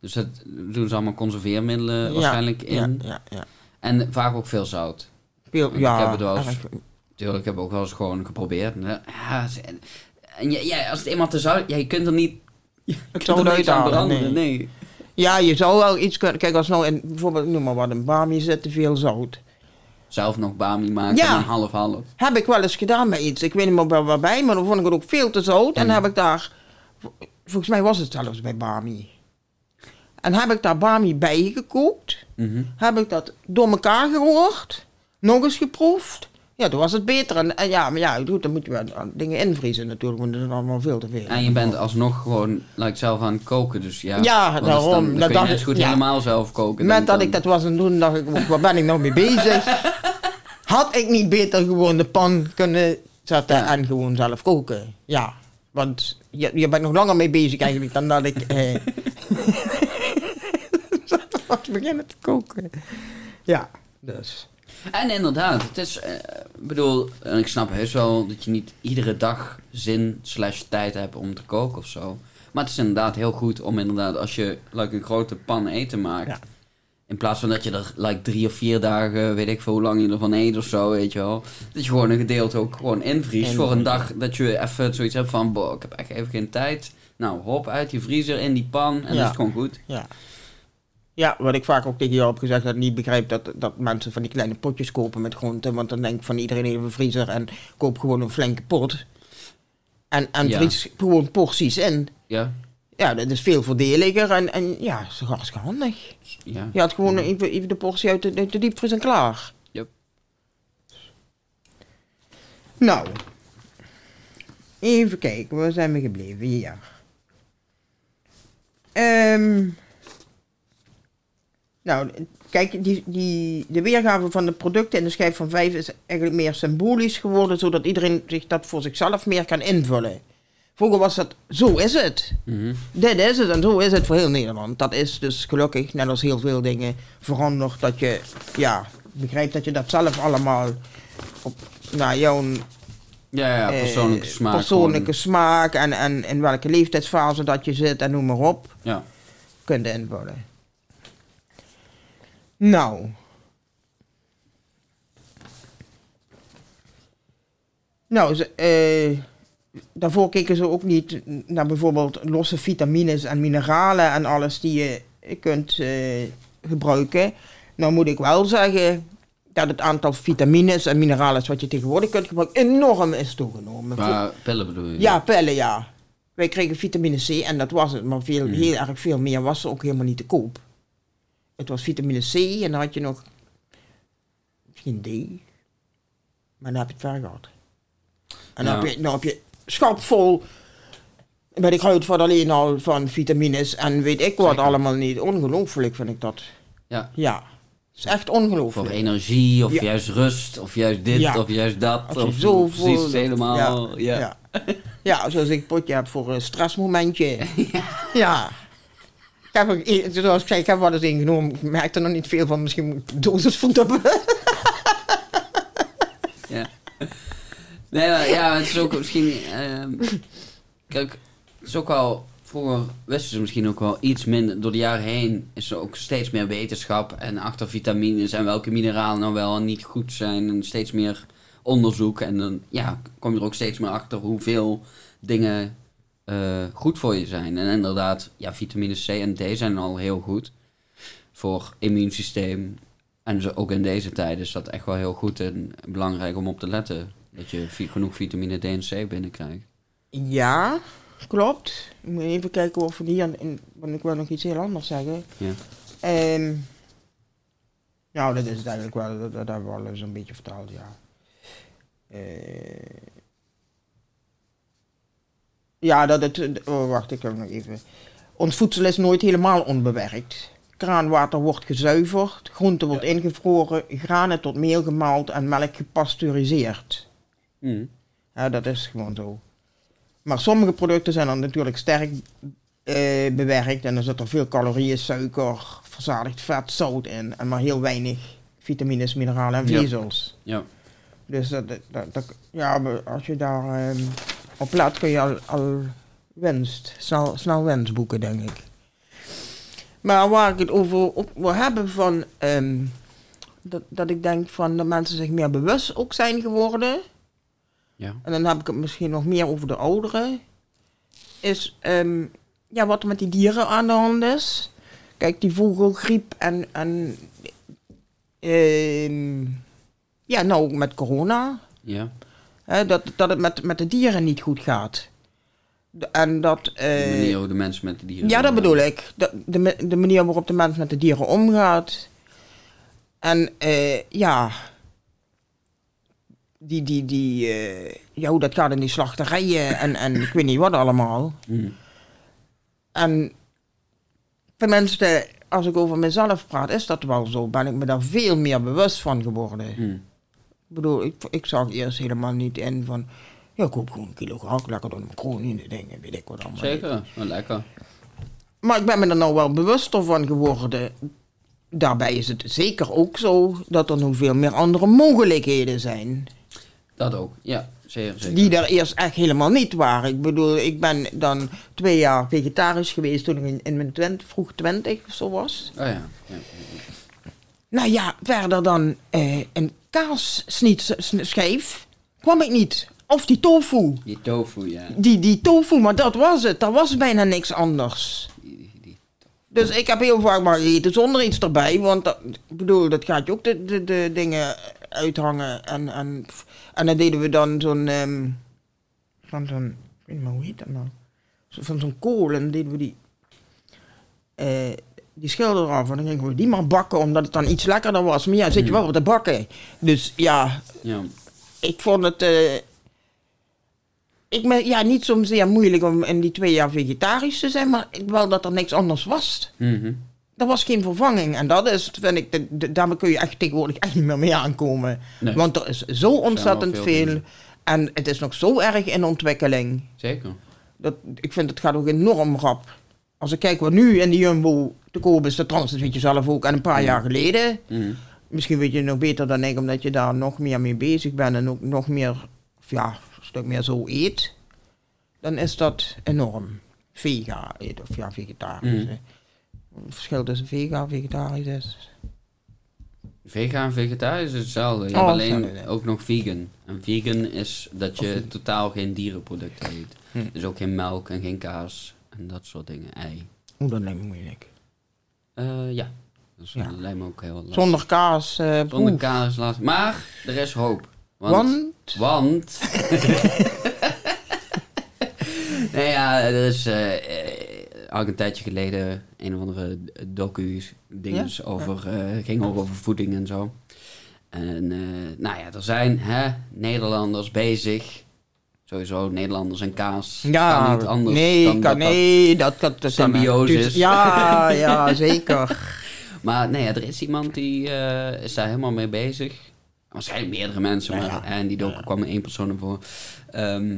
Dus dat doen ze allemaal conserveermiddelen waarschijnlijk in. Ja, ja, ja. En vaak ook veel zout. Veel, Ik ja, heb het wel eens-. Tuurlijk, ik heb ook wel eens gewoon geprobeerd. Ja, ze- en ja, ja, als het eenmaal te zout... Ja, je kunt er niet... *laughs* Je kunt er het niks aan veranderen, nee. Ja, je zou wel iets kunnen... Kijk, als nou in, bijvoorbeeld, noem maar wat, een bami zit te veel zout. Zelf nog bami maken Ja. half-half. Heb ik wel eens gedaan met iets. Ik weet niet meer waar- waarbij, maar dan vond ik het ook veel te zout. En Mm. heb ik daar... Volgens mij was het zelfs bij bami. En heb ik daar bami bij gekookt. Mhm. Heb ik dat door elkaar gehoord. Nog eens geproefd. Ja, toen was het beter. En, en ja, maar ja, goed, dan moet je wel dingen invriezen natuurlijk, want dat is allemaal veel te veel. En je bent alsnog gewoon like, zelf aan het koken, dus ja. Ja, is daarom. Dan, dan Dat kun je net goed ja. helemaal zelf koken. Met dat dan. ik dat was aan doen, dacht ik, waar ben ik nou mee bezig? *laughs* Had ik niet beter gewoon de pan kunnen zetten Ja. en gewoon zelf koken? Ja, want je, je bent nog langer mee bezig eigenlijk dan dat ik... Eh, *laughs* *laughs* beginnen te koken. Ja, dus... En inderdaad, het is, eh, ik bedoel, en ik snap heus wel dat je niet iedere dag zin slash tijd hebt om te koken of zo. Maar het is inderdaad heel goed om inderdaad, als je like, een grote pan eten maakt, Ja. in plaats van dat je er like, drie of vier dagen, weet ik veel hoe lang je ervan eet of zo, weet je wel. Dat je gewoon een gedeelte ook gewoon invriest voor een dag dat je even zoiets hebt van, boh, ik heb echt even geen tijd. Nou, hop, uit die vriezer, in die pan en Ja. is het gewoon goed. Ja. Ja, wat ik vaak ook tegen jou heb gezegd, dat ik niet begrijp dat, dat mensen van die kleine potjes kopen met groenten. Want dan denk ik van iedereen heeft een vriezer en koop gewoon een flinke pot. En, en Ja. vries gewoon porties in. Ja, Ja, dat is veel voordeliger en, en ja, dat is hartstikke handig. ja. Je had gewoon even, even de portie uit de, uit de diepvries en klaar. Yep. Nou, even kijken, waar zijn we gebleven? Ja. Ehm nou, kijk, die, die, de weergave van de producten in de schijf van vijf is eigenlijk meer symbolisch geworden, zodat iedereen zich dat voor zichzelf meer kan invullen. Vroeger was dat, zo is het. Mhm. Dit is het en zo is het voor heel Nederland. Dat is dus gelukkig, net als heel veel dingen, veranderd. Dat je, ja, begrijpt dat je dat zelf allemaal op, naar jouw Ja, ja, eh, persoonlijke smaak. persoonlijke smaak en, en in welke leeftijdsfase dat je zit en noem maar op, Ja. kunt invullen. Nou. Nou, ze, eh, daarvoor keken ze ook niet naar bijvoorbeeld losse vitamines en mineralen en alles die je kunt eh, gebruiken. Nou moet ik wel zeggen dat het aantal vitamines en mineralen wat je tegenwoordig kunt gebruiken enorm is toegenomen. Maar pillen bedoel je? Ja, pellen, ja. Wij kregen vitamine C en dat was het, maar veel, Mhm. heel erg veel meer was er ook helemaal niet te koop. Het was vitamine C en dan had je nog misschien D, maar dan heb je het ver gehad. En dan, Ja. heb je, dan heb je schap vol, ik uit van alleen al van vitamines en weet ik wat Zeker. allemaal niet. Ongelooflijk vind ik dat. Ja. Ja, het is echt Voor ongelooflijk. energie, of Ja. juist rust, of juist dit, Ja. of juist dat. Of zo precies helemaal. Ja. Ja. Ja, zoals ik potje heb voor een stressmomentje. *laughs* Ja. Ik heb, ook, i- zoals ik zei, ik heb wel eens ingenomen. Ik merkte er nog niet veel van. Misschien moet ik de dosis verdubbelen. *laughs* Ja. Nee, ja, het is ook misschien. ehm, kijk, het is ook wel. Vroeger wisten ze misschien ook wel iets minder. Door de jaren heen is er ook steeds meer wetenschap en achter vitamines en welke mineralen nou wel en niet goed zijn. En steeds meer onderzoek. En dan ja, kom je er ook steeds meer achter hoeveel dingen eh, goed voor je zijn. En inderdaad, ja, vitamine C en D zijn al heel goed voor immuunsysteem. En zo, ook in deze tijd is dat echt wel heel goed en belangrijk om op te letten. Dat je genoeg vitamine D en C binnenkrijgt. Ja, klopt. Ik moet even kijken of we hier... In, want ik wil nog iets heel anders zeggen. Ja. Ehm, nou, dat is eigenlijk wel. Dat, dat hebben we al eens een beetje verteld, ja. Eh, ja, dat het... Oh, wacht, ik heb nog even... Ons voedsel is nooit helemaal onbewerkt. Kraanwater wordt gezuiverd, groente wordt ingevroren, granen tot meel gemaald en melk gepasteuriseerd. Mm. Ja, dat is gewoon zo. Maar sommige producten zijn dan natuurlijk sterk eh, bewerkt en dan zit er veel calorieën, suiker, verzadigd vet, zout in en maar heel weinig vitamines, mineralen en vezels. Ja. Dus dat, dat, ja, als je daar ehm, op let kun je al, al winst, snel, snel winst boeken, denk ik. Maar waar ik het over op wil hebben van, ehm, dat, dat ik denk van dat mensen zich meer bewust ook zijn geworden. Ja. En dan heb ik het misschien nog meer over de ouderen. Is ehm, ja, wat er met die dieren aan de hand is. Kijk, die vogelgriep en... en ehm, ja, nou, met corona. Ja. Hè, dat, dat het met, met de dieren niet goed gaat. De- en dat... De eh, manier hoe de mensen met de dieren ja, dat bedoel ik. De, de, ma- de manier waarop de mens met de dieren omgaat. En eh, ja, die, die, die, eh, ja, hoe dat gaat in die slachterijen en, en ik weet niet wat allemaal. Hm. En tenminste, als ik over mezelf praat, is dat wel zo. Ben ik me daar veel meer bewust van geworden. Hm. Ik bedoel, ik, ik zag eerst helemaal niet in van... Ja, ik koop gewoon een kilo gehakt, lekker door de macaroni, dingen, weet ik wat allemaal. Zeker, wel lekker. Maar ik ben me er nou wel bewuster van geworden. Daarbij is het zeker ook zo dat er nu veel meer andere mogelijkheden zijn. Dat ook, ja, zeker, zeker. Die er eerst echt helemaal niet waren. Ik bedoel, ik ben dan twee jaar vegetarisch geweest toen ik in, in mijn twint, vroeg twintig of zo was. Oh ja, ja. Nou ja, verder dan eh, een kaasschijf kwam ik niet. Of die tofu. Die tofu, ja. Die, die tofu, maar dat was het. Dat was bijna niks anders. Die, die, die. Dus ik heb heel vaak maar gegeten zonder iets erbij. Want dat, ik bedoel, dat gaat je ook de, de, de dingen uithangen. En, en, en dan deden we dan zo'n... ehm, van zo'n... Ik weet niet meer, hoe heet dat nou? Van zo'n kool. En deden we die... eh, die schil eraf. En dan gingen we die maar bakken, omdat het dan iets lekkerder was. Maar ja, zit je wel op te bakken. Dus ja, Ja, ik vond het... eh, ik ben ja, niet zozeer moeilijk om in die twee jaar vegetarisch te zijn, maar ik wel dat er niks anders was. Mhm. Er was geen vervanging. En dat is, vind ik, de, de- daarmee kun je echt tegenwoordig echt niet meer mee aankomen. Nee. Want er is zo ontzettend veel. En het is nog zo erg in ontwikkeling. zeker. Dat, ik vind het gaat ook enorm rap. Als ik kijk wat nu in de Jumbo te koop is, dat trouwens, dat weet je zelf ook, en een paar jaar geleden. Mhm. Misschien weet je het nog beter dan ik, omdat je daar nog meer mee bezig bent en ook nog meer, ja, een stuk meer zo eet. Dan is dat enorm. Vega eet, of ja, vegetarisch. Hè. Het verschil tussen vega en vegetarisch is. Vega en vegetarisch is hetzelfde. Je Oh, hebt alleen ook nog vegan. En vegan is dat je totaal geen dierenproducten eet. Hm. Dus ook geen melk en geen kaas en dat soort dingen. Ei. Oeh, dat lijkt me moeilijk. Eh, ja, dus Ja. dat lijkt me ook heel lastig. Zonder kaas. eh Zonder kaas lastig. Maar er is hoop. Want... Want? Want... *laughs* nee ja, er is eh, eh, een tijdje geleden een of andere docu's dinges over, ging ook over voeding en zo. En nou ja, er zijn hè, Nederlanders bezig. Sowieso Nederlanders en kaas. Ja, kan niet anders nee, dan kan, dat nee, dat, dat, dat dus- Ja, *laughs* ja, zeker. Maar nee, er is iemand die eh, is daar helemaal mee bezig. Waarschijnlijk meerdere mensen, Ja, maar ja. en die docu kwam er één persoon naar voor. Ehm,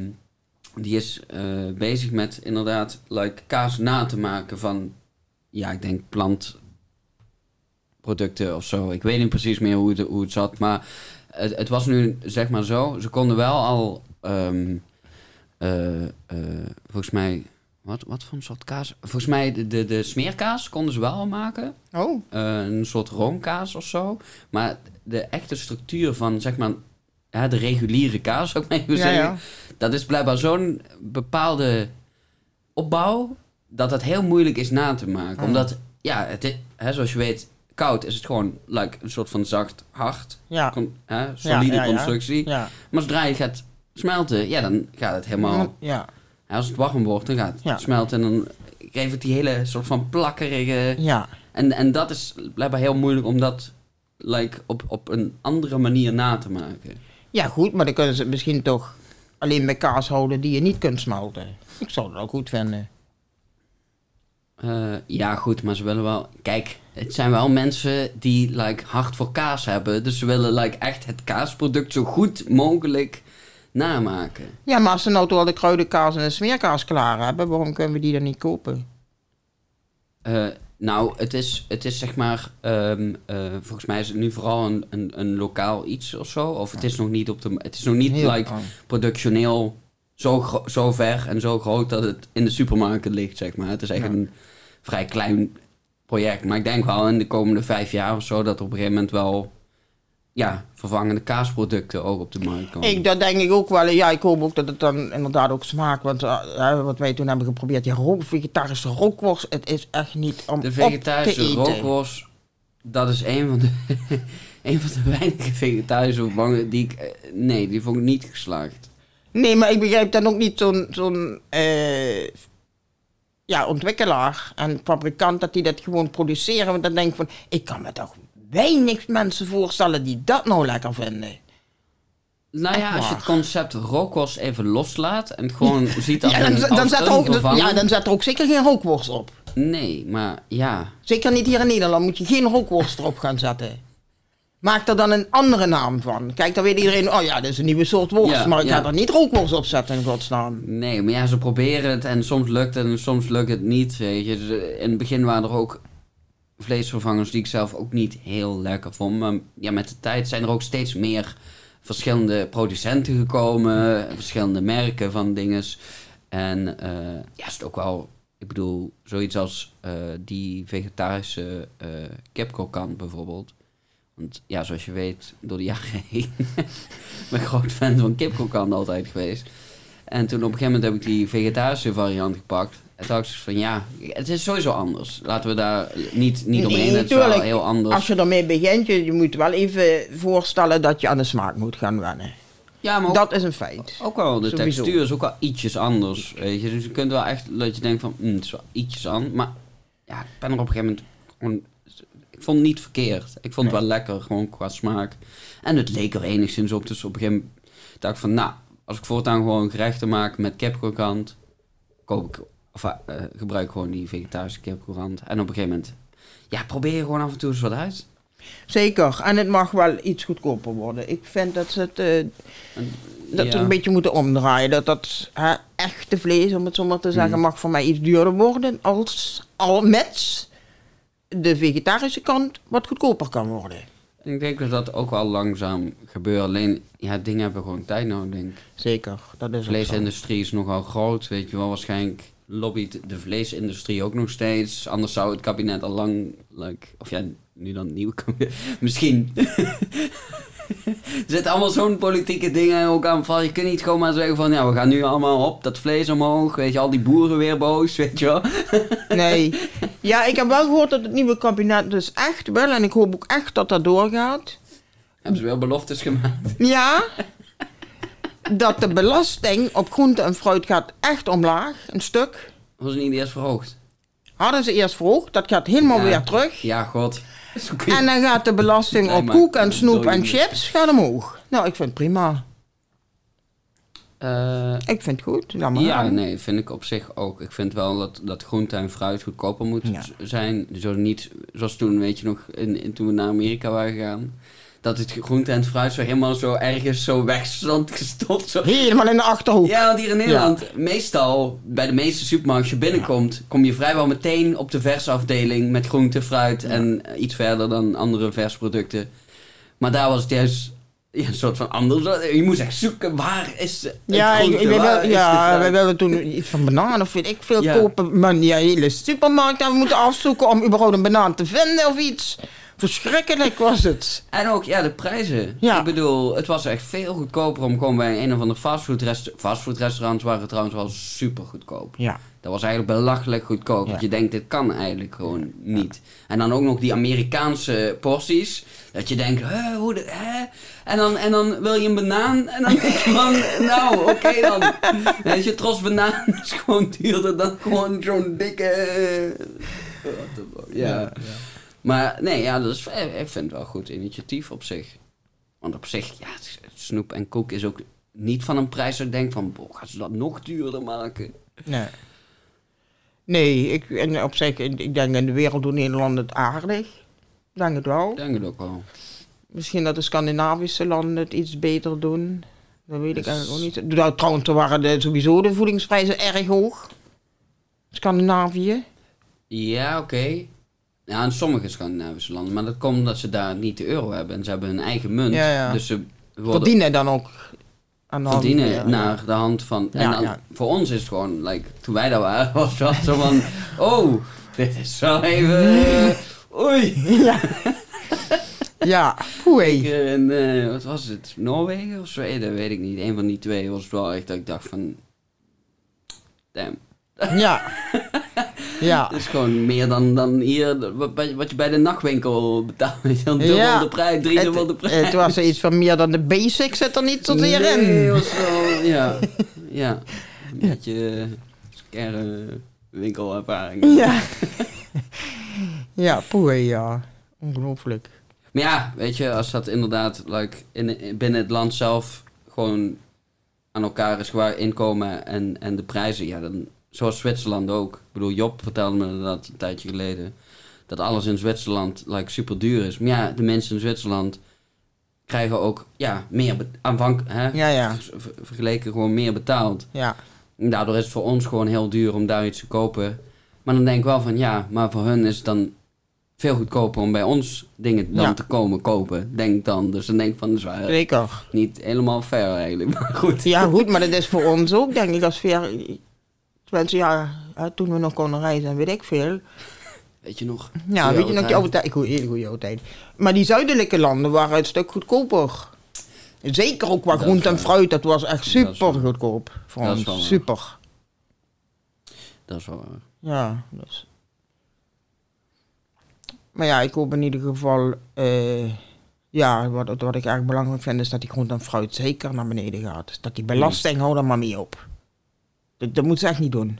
die is eh, bezig met inderdaad like, kaas na te maken van, ja, ik denk plantproducten of zo. Ik weet niet precies meer hoe het, hoe het zat, maar het, het was nu zeg maar zo. Ze konden wel al, ehm, eh, eh, volgens mij, wat, wat voor een soort kaas? Volgens mij de, de, de smeerkaas konden ze wel maken Oh, eh, een soort roomkaas of zo. Maar de echte structuur van, zeg maar, ja, de reguliere kaas, zou ik maar even ja, zeggen. ja. Dat is blijkbaar zo'n bepaalde opbouw, dat dat heel moeilijk is na te maken. Hmm. Omdat, ja, het is, hè, zoals je weet, koud is het gewoon like, een soort van zacht, hard, Ja, con- hè, solide constructie. Maar zodra je gaat smelten, ja, dan gaat het helemaal... Ja, hè, Als het warm wordt, dan gaat het Ja. smelten en dan geeft het die hele soort van plakkerige... ja. En, en dat is blijkbaar heel moeilijk om dat like, op, op een andere manier na te maken. Ja, goed, maar dan kunnen ze het misschien toch alleen bij kaas houden die je niet kunt smelten. Ik zou dat ook goed vinden. Eh, ja, goed, maar ze willen wel... Kijk, het zijn wel mensen die like, hard voor kaas hebben. Dus ze willen like, echt het kaasproduct zo goed mogelijk namaken. Ja, maar als ze nou toch al de kruidenkaas en de smeerkaas klaar hebben, waarom kunnen we die dan niet kopen? Eh, nou, het is, het is zeg maar... ehm, eh, volgens mij is het nu vooral een, een, een lokaal iets of zo. Of het is nog niet op de... Het is nog niet Heel- like, productioneel zo, zo ver en zo groot dat het in de supermarkt ligt, zeg maar. Het is echt Ja. een vrij klein project. Maar ik denk wel in de komende vijf jaar of zo dat er op een gegeven moment wel ja, vervangende kaasproducten ook op de markt komen. Ik, dat denk ik ook wel. Ja, ik hoop ook dat het dan inderdaad ook smaakt. Want eh, wat wij toen hebben geprobeerd, die rook, vegetarische rookworst, het is echt niet om de op vegetarische te eten. rookworst, dat is een van de, *laughs* een van de weinige vegetarische vervangen die ik... eh, Nee, die vond ik niet geslaagd. Nee, maar ik begrijp dan ook niet zo'n zo'n eh, ja, ontwikkelaar en fabrikant dat die dat gewoon produceren. Want dan denk ik van, ik kan me toch weinig mensen voorstellen die dat nou lekker vinden. Nou ja, als je het concept rookworst even loslaat en gewoon ziet Ja, een, dan, dan, zet er ook, ja, dan zet er ook zeker geen rookworst op. Nee, maar ja. Zeker niet hier in Nederland moet je geen rookworst erop gaan zetten. Maak er dan een andere naam van. Kijk, dan weet iedereen, oh ja, dat is een nieuwe soort worst. Ja, maar ik ja. ga er niet rookworst op zetten, in godsnaam. Nee, maar ja, ze proberen het en soms lukt het en soms lukt het niet. Weet je. Dus, eh, in het begin waren er ook vleesvervangers die ik zelf ook niet heel lekker vond. Maar ja, met de tijd zijn er ook steeds meer verschillende producenten gekomen, verschillende merken van dinges. En eh, ja, is het ook wel, ik bedoel, zoiets als eh, die vegetarische kipkrokant bijvoorbeeld. Want ja, zoals je weet, door de jaren *laughs* heen ben ik groot fan van kipkrokant altijd geweest. En toen op een gegeven moment heb ik die vegetarische variant gepakt. En toen dacht ik van ja, het is sowieso anders. Laten we daar niet, niet omheen. Nee, het is wel heel anders. Als je ermee begint, je, je moet wel even voorstellen dat je aan de smaak moet gaan wennen. ja, maar ook, Dat is een feit. ook wel, de Sowieso. textuur is ook wel ietsjes anders. Weet je. Dus je kunt wel echt dat je denkt van, hm, het is wel ietsjes anders. Maar ja, ik ben er op een gegeven moment. Ik vond het niet verkeerd. Ik vond het wel lekker, gewoon qua smaak. En het leek er enigszins op. Dus op een gegeven moment dacht ik van, nou, als ik voortaan gewoon gerechten maak met kipkrokant, koop ik, of eh, gebruik gewoon die vegetarische kipkrokant. En op een gegeven moment, ja, probeer gewoon af en toe eens wat uit. Zeker. En het mag wel iets goedkoper worden. Ik vind dat ze het, eh, En, dat ja. een beetje moeten omdraaien. Dat dat hè, echte vlees, om het zo maar te zeggen, Mm. mag voor mij iets duurder worden. Als al met de vegetarische kant wat goedkoper kan worden. En Ik denk dat dat ook wel langzaam gebeurt. Alleen, ja, dingen hebben gewoon tijd nodig, denk ik. Zeker. Dat is De vleesindustrie is nogal groot, weet je wel. Waarschijnlijk lobbyt de vleesindustrie ook nog steeds. Anders zou het kabinet al lang... Like, of ja, nu dan het nieuwe kabinet. *laughs* Misschien. er *laughs* zitten allemaal zo'n politieke dingen ook aan van. Je kunt niet gewoon maar zeggen van... Ja, we gaan nu allemaal op dat vlees omhoog. Weet je, al die boeren weer boos, *laughs* weet je wel. Nee. Ja, ik heb wel gehoord dat het nieuwe kabinet dus echt wel, en ik hoop ook echt dat dat doorgaat. Hebben ze wel beloftes gemaakt. Ja, dat de belasting op groente en fruit gaat echt omlaag, een stuk. Was niet eerst verhoogd? Hadden ze eerst verhoogd, dat gaat helemaal Ja. weer terug. Ja, god. En dan gaat de belasting Nee, op koek en snoep en chips gaat omhoog. Nou, ik vind het prima. Eh, Ik vind het goed. Maar Ja, nee, vind ik op zich ook. Ik vind wel dat, dat groente en fruit goedkoper moet Ja. zijn. Zo niet, zoals toen, weet je nog, in, in- toen we naar Amerika waren gegaan. Dat het groente en het fruit zo helemaal zo ergens zo weg stond gestopt. Zo. Helemaal in de achterhoek. Ja, want hier in Nederland, meestal bij de meeste supermarkten, als je binnenkomt, kom je vrijwel meteen op de versafdeling met groente, fruit en iets verder dan andere versproducten. Maar daar was het juist ja, een soort van anders. Je moest echt zoeken, waar is het Ja, groente, ik- is de ja wij wilden toen iets van bananen of weet ik veel Ja. kopen. Maar die hele supermarkt hebben we moeten afzoeken om überhaupt een banaan te vinden of iets. Verschrikkelijk was het. En ook, ja, de prijzen. Ja. Ik bedoel, het was echt veel goedkoper om gewoon bij een of ander fastfoodrestaurant... Fastfoodrestaurants waren trouwens wel super goedkoop. Ja. Dat was eigenlijk belachelijk goedkoop. Ja. Dat je denkt, dit kan eigenlijk gewoon niet. En dan ook nog die Amerikaanse porties. Dat je denkt, hè, hoe de, hè? En dan, en dan wil je een banaan. En dan denk je van, *laughs* nou, oké dan. Weet je, tros banaan *laughs* is gewoon duurder dan gewoon zo'n dikke... fuck. ja. Maar nee, ja, dat is, eh, ik vind het wel een goed initiatief op zich. Want op zich, ja, snoep en koek is ook niet van een prijs dat ik denk van, boh, gaan ze dat nog duurder maken? Nee. Nee, ik, en op zich, ik denk in de wereld doen Nederland het aardig. Denk het wel. Denk het ook wel. Misschien dat de Scandinavische landen het iets beter doen. Dat weet ik Dus- eigenlijk ook niet. Nou, trouwens, waren de, sowieso de voedingsprijzen erg hoog. Scandinavië. Ja, oké. Ja, in sommige Scandinavische landen. Maar dat komt omdat ze daar niet de euro hebben. En ze hebben hun eigen munt. Ja, ja. Dus ze worden Verdienen dan ook aan de hand- verdienen ja, ja. naar de hand van... En Ja, dan, ja. voor ons is het gewoon, like, toen wij daar waren, *laughs* was het zo van... Oh, dit is wel even... eh, oei. *laughs* Ja, Een poei. keer in, eh, wat was het, Noorwegen of Zweden, weet ik niet. Een van die twee was het wel echt dat ik dacht van... Damn. Ja. *laughs* Ja. Het is gewoon meer dan, dan hier, wat, wat je bij de nachtwinkel betaalt. Wel, Dubbel Ja. de prijs, drie dubbel de prijs. het was iets van meer dan de basics zit er niet zozeer Nee, in. *laughs* ja. ja. Een beetje uh, scare winkelervaring. Ja. Ja, poei, ja. Ongelooflijk. Maar ja, weet je, als dat inderdaad like, in, binnen het land zelf gewoon aan elkaar is qua inkomen en, en de prijzen, ja, dan, zoals Zwitserland ook. Ik bedoel, Job vertelde me dat een tijdje geleden, dat alles in Zwitserland like, super duur is. Maar ja, de mensen in Zwitserland krijgen ook ja, meer aanvank, hè, Ja, ja. ver- vergeleken gewoon meer betaald. Ja. En daardoor is het voor ons gewoon heel duur om daar iets te kopen. Maar dan denk ik wel van ja, maar voor hun is het dan veel goedkoper om bij ons dingen dan Ja. te komen kopen, denk dan. Dus dan denk ik van, dat is Zeker. niet helemaal fair eigenlijk. *laughs* Maar goed. Ja, goed, maar dat is voor ons ook, denk ik, als ver... Tenminste, ja, toen we nog konden reizen, weet ik veel. *laughs* Weet je nog? Ja, weet je nog, die oude tijd, goeie, hele goede oude tijd. Maar die zuidelijke landen waren een stuk goedkoper. Zeker ook qua groente en fruit, dat was echt super goedkoop voor Dat ons. Super. Dat is wel waar. Ja, dus. Maar ja, ik hoop in ieder geval, eh, ja, wat, wat ik erg belangrijk vind, is dat die groente en fruit zeker naar beneden gaat. Dat die belasting, hou daar maar mee op. Dat, dat moet ze echt niet doen.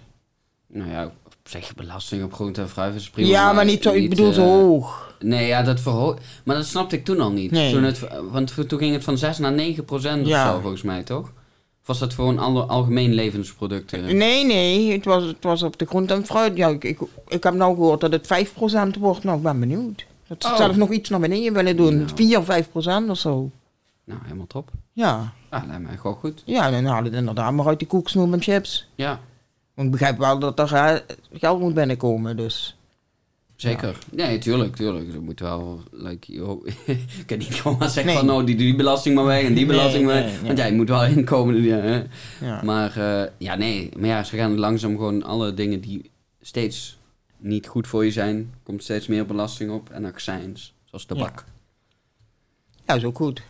Nou ja, op zich belasting op groente en fruit is prima. ja, maar niet zo, ik bedoel zo eh, hoog. Nee, ja, dat verhoog... Maar dat snapte ik toen al niet. Nee. Toen het, want toen ging het van 6 naar 9 procent Ja. of zo, volgens mij, toch? Of was dat gewoon alle algemeen levensproducten? Nee, nee, het was, het was op de groente en fruit. Ja, ik, ik, ik heb nou gehoord dat het 5% wordt. Nou, ik ben benieuwd. Dat ze Oh. nog iets naar beneden willen doen. Nou. 4, 5% of zo. Nou, helemaal top. Ja, Ah, lijkt mij gewoon goed. ja dan haal het inderdaad maar uit die koeksnoep en chips. Ja, Want ik begrijp wel dat er geld moet binnenkomen, dus... zeker. Nee, tuurlijk, tuurlijk. Dat moet wel, like, yo, *laughs* ik kan niet gewoon maar zeggen Nee. van, nou, die, die belasting maar weg en die Nee, belasting maar nee, weg. Want ja, je moet wel *laughs* inkomen. Ja. Ja. Maar eh, ja, nee. Maar ja, ze gaan langzaam gewoon alle dingen die steeds niet goed voor je zijn, komt steeds meer belasting op. En accijns, zoals tabak. ja, is ook goed.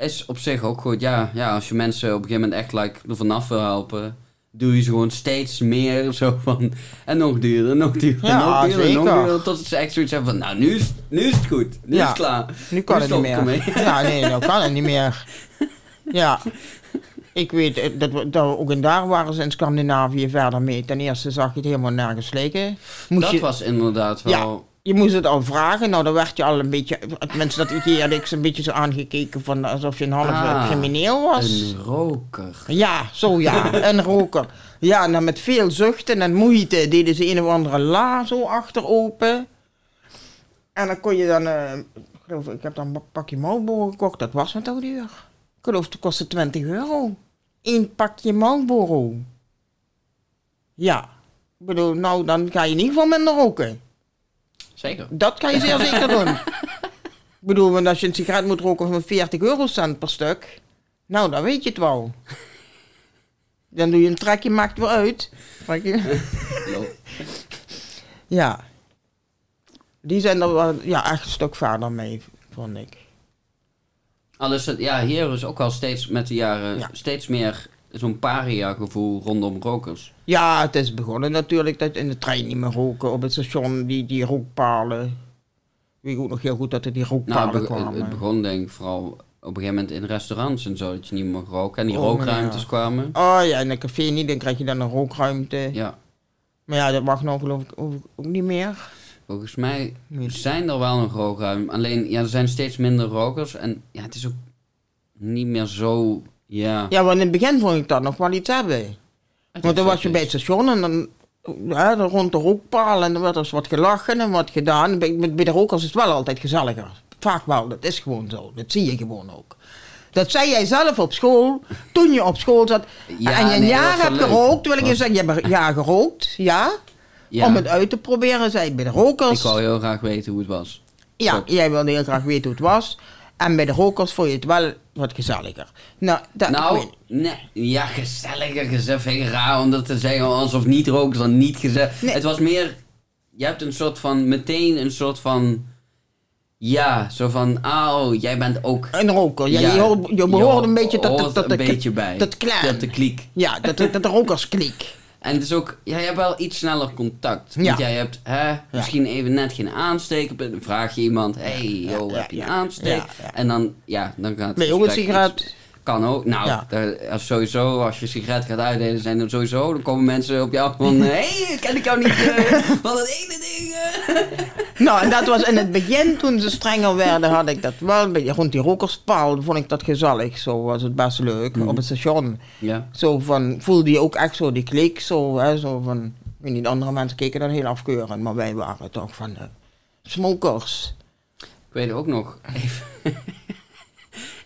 Is op zich ook goed. Ja, ja, als je mensen op een gegeven moment echt like, er vanaf wil helpen, doe je ze gewoon steeds meer *laughs* zo van. En nog duurder, nog duurder, Ja, nog duurder, nog duurder. Tot ze echt zoiets hebben van, nou, nu is, nu is het goed. Nu Ja. is het klaar. Nu kan Nu het niet meer. *laughs* Ja, nee, nou kan het niet meer. *laughs* Ja. Ik weet eh, dat, we- dat we ook in daar waren ze in Scandinavië verder mee. Ten eerste zag je het helemaal nergens liggen. Moest Dat je, was inderdaad wel... je moest het al vragen. Nou, dan werd je al een beetje... Mensen dat idee had ik ze een beetje zo aangekeken van alsof je een halve Ah, crimineel was. Een roker. Ja, zo ja. *laughs* Een roker. Ja, en dan met veel zuchten en moeite deden ze een of andere la zo achter open. En dan kon je dan, eh, ik geloof, ik heb dan een pakje Marlboro gekocht, dat was wat ook duur. Ik geloof, het kostte 20 euro. Eén pakje Marlboro. Ja. Ik bedoel, nou, dan ga je in ieder geval minder roken. Zeker. Dat kan je zeer *laughs* zeker doen. Ik bedoel, want als je een sigaret moet roken van 40 eurocent per stuk, nou, dan weet je het wel. Dan doe je een trekje, maakt weer uit. Trekje. Ja. Die zijn er wel ja, echt een stuk verder mee, vond ik. Al is het, ja, hier is ook al steeds met de jaren Ja. steeds meer zo'n paria-gevoel rondom rokers. Ja, het is begonnen natuurlijk dat in de trein niet meer roken. Op het station, die, die rookpalen. Ik weet ook nog heel goed dat er die Nou, rookpalen het, be- kwamen. het begon denk ik vooral op een gegeven moment in restaurants en zo, dat je niet meer mag roken. En die Oh, rookruimtes ja. kwamen. Oh ja, in een café niet, dan krijg je dan een rookruimte. Ja, Maar ja, dat mag nou geloof ik ook, niet meer. volgens mij zijn er wel nog rookruimtes. Alleen, ja, er zijn steeds minder rokers. En ja, het is ook niet meer zo, ja... Ja, want in het begin vond ik dat nog wel iets hebben. Want dan was je bij het station en dan, ja, dan rond de rookpaal en dan werd er eens wat gelachen en wat gedaan. Bij, bij de rokers is het wel altijd gezelliger. Vaak wel, dat is gewoon zo. Dat zie je gewoon ook. Dat zei jij zelf op school, toen je op school zat. Ja, en je een nee, jaar hebt leuk. gerookt, wil ik je zeggen. Je hebt een jaar gerookt, ja. Ja, Om het uit te proberen, zei ik bij de ik rokers. wou heel graag weten hoe het was. Ja, jij wilde heel graag weten hoe het was. En bij de rokers vond je het wel wat gezelliger. Nou, dat, Nou, nee, ja, gezelliger gezegd. Ik raar om dat te zeggen alsof niet rokers dan niet gezellig. Nee. Het was meer, je hebt een soort van, meteen een soort van, Ja, zo van, oh, jij bent ook... Een roker. Ja, Ja, je, hoort, je behoort een beetje tot, tot, tot, een beetje bij. Dat de kliek. Ja, dat, dat de rokerskliek. *laughs* En het is ook, ja, je hebt wel iets sneller contact. Ja. Want jij hebt hè, misschien even net geen aansteker. Dan vraag je iemand, hey, joh, heb je een aansteek? En dan, ja, dan gaat het sigaret? Iets- Kan ook. Nou, Ja. daar- als sowieso, als je sigaret gaat uitdelen, zijn er sowieso, dan komen mensen op je af van, *laughs* hé, hey, ken ik jou niet eh, van dat ene ding? eh?" *laughs* Nou, en dat was in het begin, toen ze strenger werden, had ik dat wel een beetje rond die rokerspaal. Vond ik dat gezellig. Zo was het best leuk Mhm. op het station. Ja. Zo van, voelde je ook echt zo die klik. Zo, hè, zo van, ik weet niet, andere mensen keken dan heel afkeurend. Maar wij waren toch van de smokers. Ik weet ook nog, even...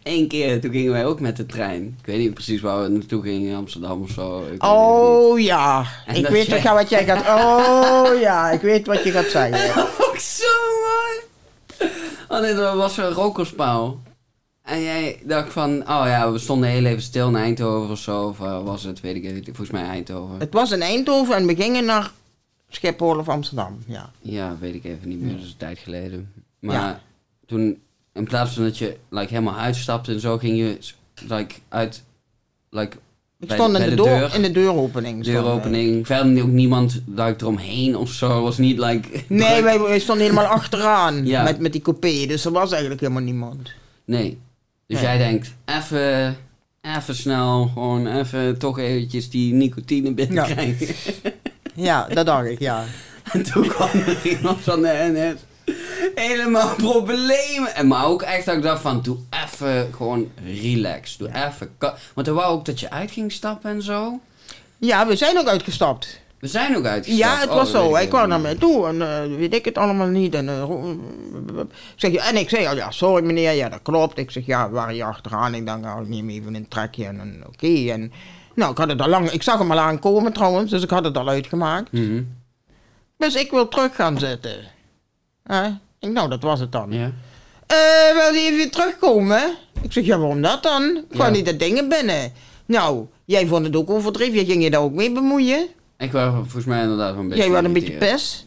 Eén keer, toen gingen wij ook met de trein. Ik weet niet precies waar we naartoe gingen, in Amsterdam of zo. Ik weet niet. Oh ja, En ik weet jij- toch wat jij gaat... Oh ja, ik weet wat je gaat zeggen. *laughs* ook zo mooi. Oh nee, dat was een rokerspaal. En jij dacht van, oh ja, we stonden heel even stil in Eindhoven of zo. Of eh, was het, weet ik even, volgens mij Eindhoven. Het was in Eindhoven en we gingen naar Schiphol of Amsterdam. Ja. Ja, weet ik even niet meer, dat is een tijd geleden. Maar Ja. toen, in plaats van dat je like, helemaal uitstapte en zo, ging je like, uit, like, Ik bij, stond bij in de, de deur, deur, in de deuropening. deuropening. Verder ook niemand like, eromheen of zo. Was niet like... *laughs* Nee, wij, wij stonden helemaal achteraan Ja. met, met die coupé. Dus er was eigenlijk helemaal niemand. Nee. Dus Nee. jij denkt, even, even snel, gewoon even toch eventjes die nicotine binnenkrijgen. Ja, dat dacht ik, ja. *laughs* En toen kwam er iemand van de NS. Helemaal *laughs* problemen. En maar ook echt dat ik dacht van, doe even gewoon relax. Doe even... Want er wou ook dat je uit ging stappen en zo. Ja, we zijn ook uitgestapt. We zijn ook uitgestapt. Ja, het Oh, was weet zo. ik Hij kwam naar niet. mij toe en eh, weet ik het allemaal niet. En, eh, zeg, en ik zei al, ja, sorry meneer, ja, dat klopt. Ik zeg, ja, waren hier achteraan. Ik dacht, nou, ik neem even een trekje en, en oké. En nou, ik had het al lang, ik zag hem al aankomen trouwens, dus ik had het al uitgemaakt. Mhm. Dus ik wil terug gaan zitten. Hè? Ik, nou, dat was het dan. Ja. Eh, wil je even terugkomen? Ik zeg, ja, waarom dat dan? Ik kwam niet de dingen binnen. Nou, jij vond het ook overdreven. Ging je daar ook mee bemoeien? Ik was volgens mij inderdaad een beetje jij was een beetje pes.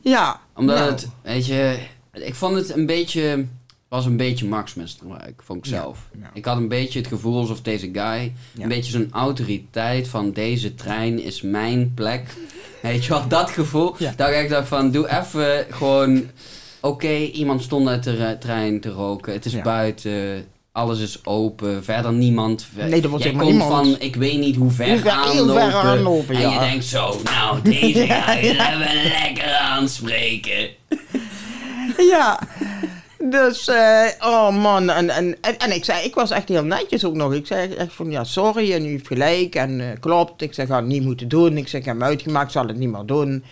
Ja. Omdat nou, het, weet je, ik vond het een beetje, was een beetje machtsmisbruik, vond ik zelf. ja. Ik had een beetje het gevoel alsof deze guy, Ja. een beetje zo'n autoriteit van deze trein is mijn plek. *laughs* Weet je wel, dat gevoel. Ja. Dat ik dacht van, doe even gewoon, oké, iemand stond uit de re- trein te roken, het is Ja. buiten. Alles is open, verder niemand. Nee, er Jij helemaal komt niemand. van, ik weet niet hoe ver, ver- heel aanlopen. ver aanlopen, En ja. je denkt zo, nou, deze *laughs* guy willen we lekker aanspreken. *laughs* Ja. Dus, eh, oh man. En, en, en, en ik zei, ik was echt heel netjes ook nog. Ik zei echt van, ja, sorry en u heeft gelijk. En eh, klopt. Ik zeg, had het niet moeten doen. Ik zeg, ik heb hem uitgemaakt, zal het niet meer doen.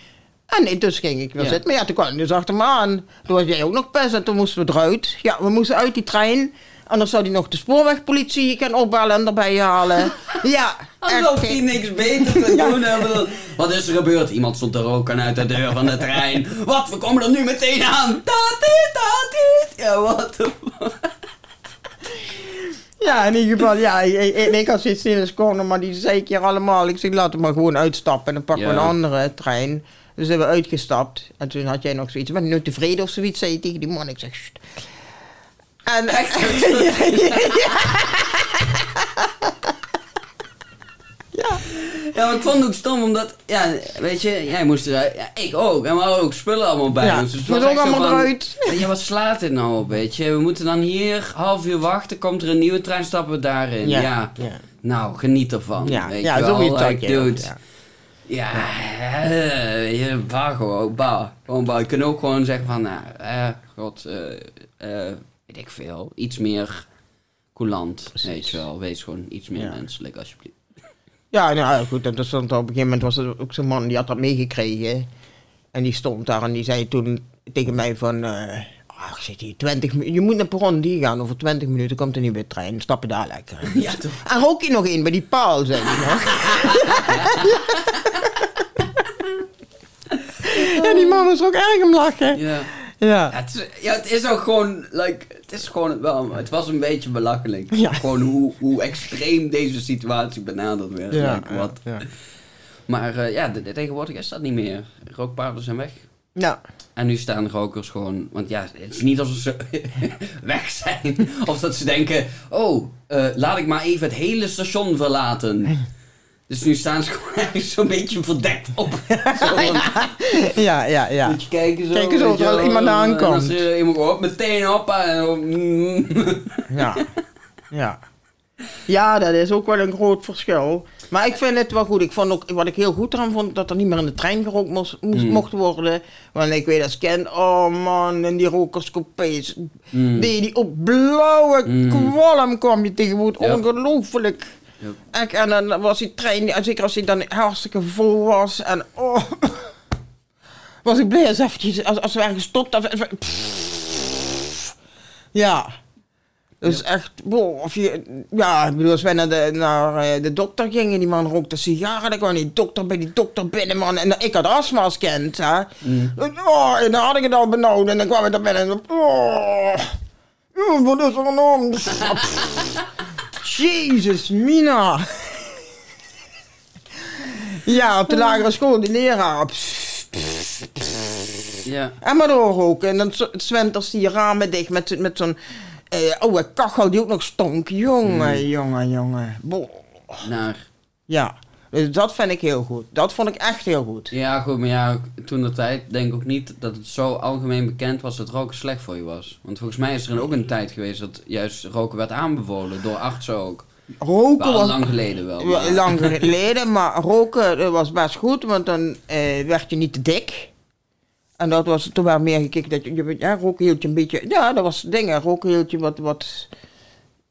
En nee, dus ging ik weer Ja. zitten. Maar ja, toen kwam dus achter me aan. Toen was jij ook nog best en toen moesten we eruit. Ja, we moesten uit die trein. Anders zou hij nog de spoorwegpolitie gaan opbellen en erbij halen. *laughs* Ja, Alsof hij niks beter te *laughs* doen hebben. Wat is er gebeurd? Iemand stond te roken uit de deur van de trein. *laughs* Wat? We komen er nu meteen aan. Dat dit. Ja, wat de Ja, in ieder geval, ja, ik, ik, had zoiets in de corner, maar die zei ik hier allemaal. Ik zeg, laten we maar gewoon uitstappen en dan pakken we Ja. een andere trein. Dus zijn we uitgestapt. En toen had jij nog zoiets, ben je nu tevreden of zoiets, zei je tegen die man. Ik zeg, "Sst." En, *laughs* *laughs* ja, Ja, maar ik vond het ook stom, omdat, ja, weet je, jij moest eruit. Ja, ik ook. En we hadden ook spullen allemaal bij Ja, ons. Dus het we echt allemaal van, eruit. Ja, wat slaat dit nou op, weet je? We moeten dan hier half uur wachten, komt er een nieuwe trein, stappen we daarin. Ja. ja, ja. Nou, geniet ervan. Ja, weet ja je wel. Like, dude, ja. Eh, je gewoon, bah. Gewoon. Je kunt ook gewoon zeggen van, nou, eh, god, eh, eh, weet ik veel. Iets meer coulant, weet je wel. Wees gewoon iets meer Ja. menselijk, alsjeblieft. Ja, nou ja, goed. En stond op een gegeven moment was er ook zo'n man die had dat meegekregen. En die stond daar en die zei toen tegen mij van... eh ach, zit hier 20 minuten. Je moet naar perron die gaan. Over 20 minuten komt er niet weer trein. Stap je daar lekker in. *laughs* Ja, toch? En rook je nog één bij die paal, hij nog. *laughs* ja, die man was ook erg om lachen. Ja. Ja. Ja, het is, ja, het is ook gewoon, like, het is gewoon wel, het was een beetje belachelijk. Ja. Gewoon hoe, hoe extreem deze situatie benaderd werd. like, wat. ja. Maar eh, ja, de- de- tegenwoordig is dat niet meer. Rookpaarden zijn weg. Ja. En nu staan rokers gewoon, want ja, het is niet alsof ze *laughs* weg zijn. Of dat ze denken, oh, eh, laat ik maar even het hele station verlaten. Dus nu staan ze *laughs* gewoon eigenlijk zo'n beetje verdekt op. *laughs* Zo van, Ja, ja, ja. Moet je kijken zo. Kijken terwijl wel, iemand en aankomt. je iemand op, meteen op. En. Ja. Ja. Ja, dat is ook wel een groot verschil. Maar ik vind het wel goed. Ik vond ook, wat ik heel goed eraan vond, dat er niet meer in de trein gerookt moest, moest, Mm. mocht worden. Want ik weet als kind, oh man, en die rokerscoupés. Mm. Die, die op blauwe Mm. kwalm kwam je. Ja. Ongelooflijk. Ja. Echt, en dan was die trein, zeker als die dan hartstikke vol was. En oh, was ik blij als, eventjes, als, als we ergens gestopt. Of, ja. Dus echt, boh, of je, ja, ik bedoel, als wij naar de, naar eh, de dokter gingen, die man rookte sigaren, dan kwam die dokter bij die dokter binnen, man. En ik had astma als kind, hè. Oh, en dan had ik het al benauwd en dan kwam ik daar binnen en oh, wat is er aan de? *laughs* Jezus, Mina. Ja, op de lagere school, die leraar. Ja. En maar doorroken. En dan z- zwenters die ramen dicht met, met zo'n eh, oude kachel die ook nog stonk. Jongen, jongen, jongen. Boah. Naar. Ja, dus dat vind ik heel goed. Dat vond ik echt heel goed. Ja, goed, maar ja, toen de tijd denk ik ook niet dat het zo algemeen bekend was dat roken slecht voor je was. Want volgens mij is er ook een tijd geweest dat juist roken werd aanbevolen, door artsen ook. Roken was lang geleden wel. wel maar- lang geleden, maar roken eh, was best goed, want dan eh, werd je niet te dik. En dat was toen wel meer gekeken dat je, je ja, een beetje, ja, dat was dingen, roken hield je wat, wat,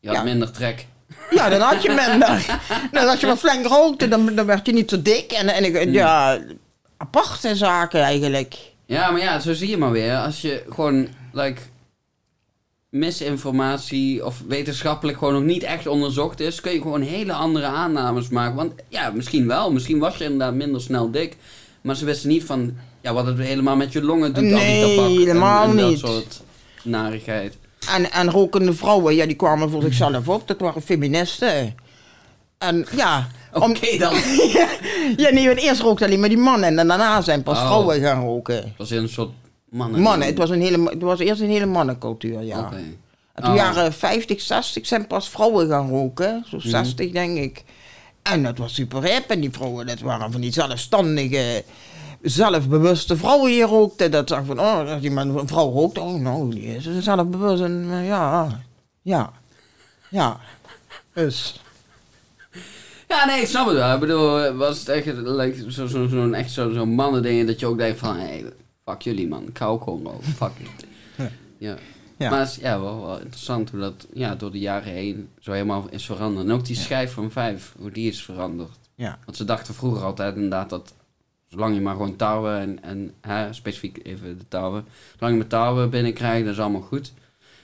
Je had Ja. minder trek. ja, dan had je minder. dan als je wat flink rookte, dan, dan werd je niet zo dik. En, en ik, ja, aparte zaken eigenlijk. Ja, maar ja, zo zie je maar weer. Als je gewoon, like, misinformatie of wetenschappelijk gewoon nog niet echt onderzocht is, kun je gewoon hele andere aannames maken. Want ja, misschien wel. Misschien was je inderdaad minder snel dik. Maar ze wisten niet van, ja, wat het helemaal met je longen doet, al die Nee, tabak. helemaal en, niet. dat soort narigheid. En, en rokende vrouwen, ja, die kwamen voor zichzelf op. Dat waren feministen. En ja... Oké dan. *laughs* ja, nee, want eerst rookten alleen maar die mannen. En daarna zijn pas Oh. vrouwen gaan roken. Dat was een soort mannen. Mannen, het was, een hele, het was eerst een hele mannencultuur, ja. Oké. En toen Oh. jaren 50, 60 zijn pas vrouwen gaan roken. Zo Mhm. 60 denk ik. En dat was super hip. En die vrouwen, dat waren van die zelfstandige, zelfbewuste vrouwen die rookten. Dat zag van, oh, als iemand een vrouw rookt, oh, nou, die is zelfbewust. En eh, ja, ja, ja. Dus, Ja, nee, ik snap het wel. Ik bedoel, was het echt like, zo'n zo, zo, echt zo'n zo mannen ding dat je ook denkt van, hey, fuck jullie man, ik hou gewoon fuck it. Ja. Ja. Ja. Maar het is ja, wel, wel interessant hoe dat ja, door de jaren heen zo helemaal is veranderd. En ook die schijf van vijf, hoe die is veranderd. ja. Want ze dachten vroeger altijd inderdaad dat zolang je maar gewoon touwen en, en hè, specifiek even de touwen, zolang je met touwen binnenkrijgt, dat is allemaal goed.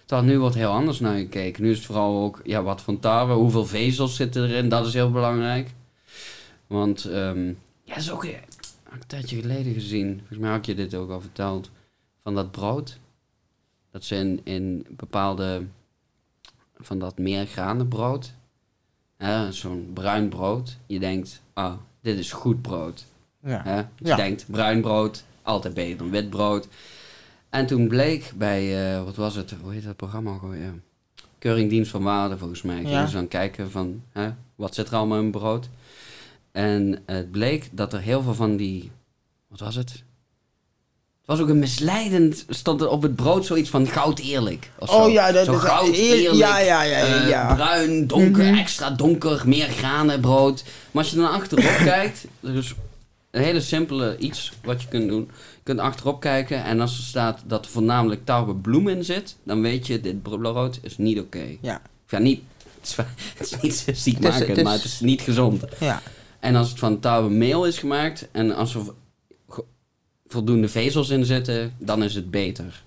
Terwijl nu wordt heel anders naar gekeken. Nu is het vooral ook, ja, wat van touwen, hoeveel vezels zitten erin, dat is heel belangrijk. Want, ehm, ja, dat is ook een tijdje geleden gezien, volgens mij had je dit ook al verteld, van dat brood. Dat ze in, in bepaalde, van dat meergranenbrood, zo'n bruin brood, je denkt, ah, dit is goed brood. Ja. Hè? Dus Ja. Je denkt, bruin brood, altijd beter dan wit brood. En toen bleek bij, eh, wat was het, hoe heet dat programma alweer? Keuringdienst van Waarde volgens mij. Gingen Ja. ze dan kijken van, hè, wat zit er allemaal in brood? En het bleek dat er heel veel van die, wat was het? Het was ook een misleidend, stond er op het brood zoiets van goud eerlijk. of zo. Oh ja, dat Zo is goud eerlijk. ja, ja, ja, ja, eh, bruin, donker, Mhm. extra donker, meer granen brood. Maar als je dan achterop *laughs* kijkt, is een hele simpele iets wat je kunt doen. Je kunt achterop kijken en als er staat dat er voornamelijk tarwebloem in zit, dan weet je, dit brood is niet oké. Ja, ja, niet, het is, *laughs* het is niet ziek Het is- maken, het is- maar het is niet gezond. ja. En als het van tarwemeel is gemaakt en als er vo- voldoende vezels in zitten, dan is het beter.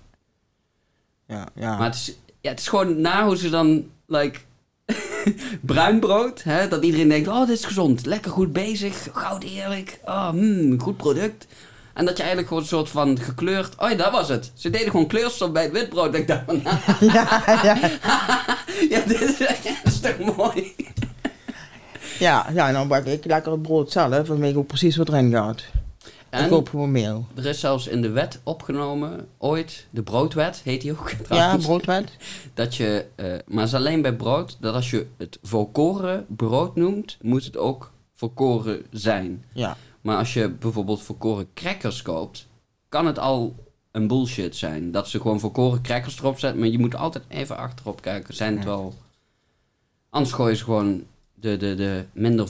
Ja, ja. Maar het is, ja, het is gewoon na hoe ze dan, like, *laughs* bruin brood, hè, dat iedereen denkt, oh, dit is gezond, lekker goed bezig, goud eerlijk, oh, mm, goed product. En dat je eigenlijk gewoon een soort van gekleurd, oh ja, dat was het. Ze deden gewoon kleurstof bij het witbrood. Ik dacht van, *laughs* *laughs* ja, ja. ja, dit is, dat is toch mooi. Ja, ja, en dan bak ik lekker het brood zelf en weet ik ook precies wat erin gaat. En meel. er is zelfs in de wet opgenomen, ooit, de broodwet heet die ook *laughs* Ja, broodwet. Dat je, eh, maar het is alleen bij brood, dat als je het volkoren brood noemt, moet het ook volkoren zijn. Ja. Maar als je bijvoorbeeld volkoren crackers koopt, kan het al een bullshit zijn. Dat ze gewoon volkoren crackers erop zetten, maar je moet altijd even achterop kijken. Zijn het wel... Anders gooien ze gewoon de, de, de minder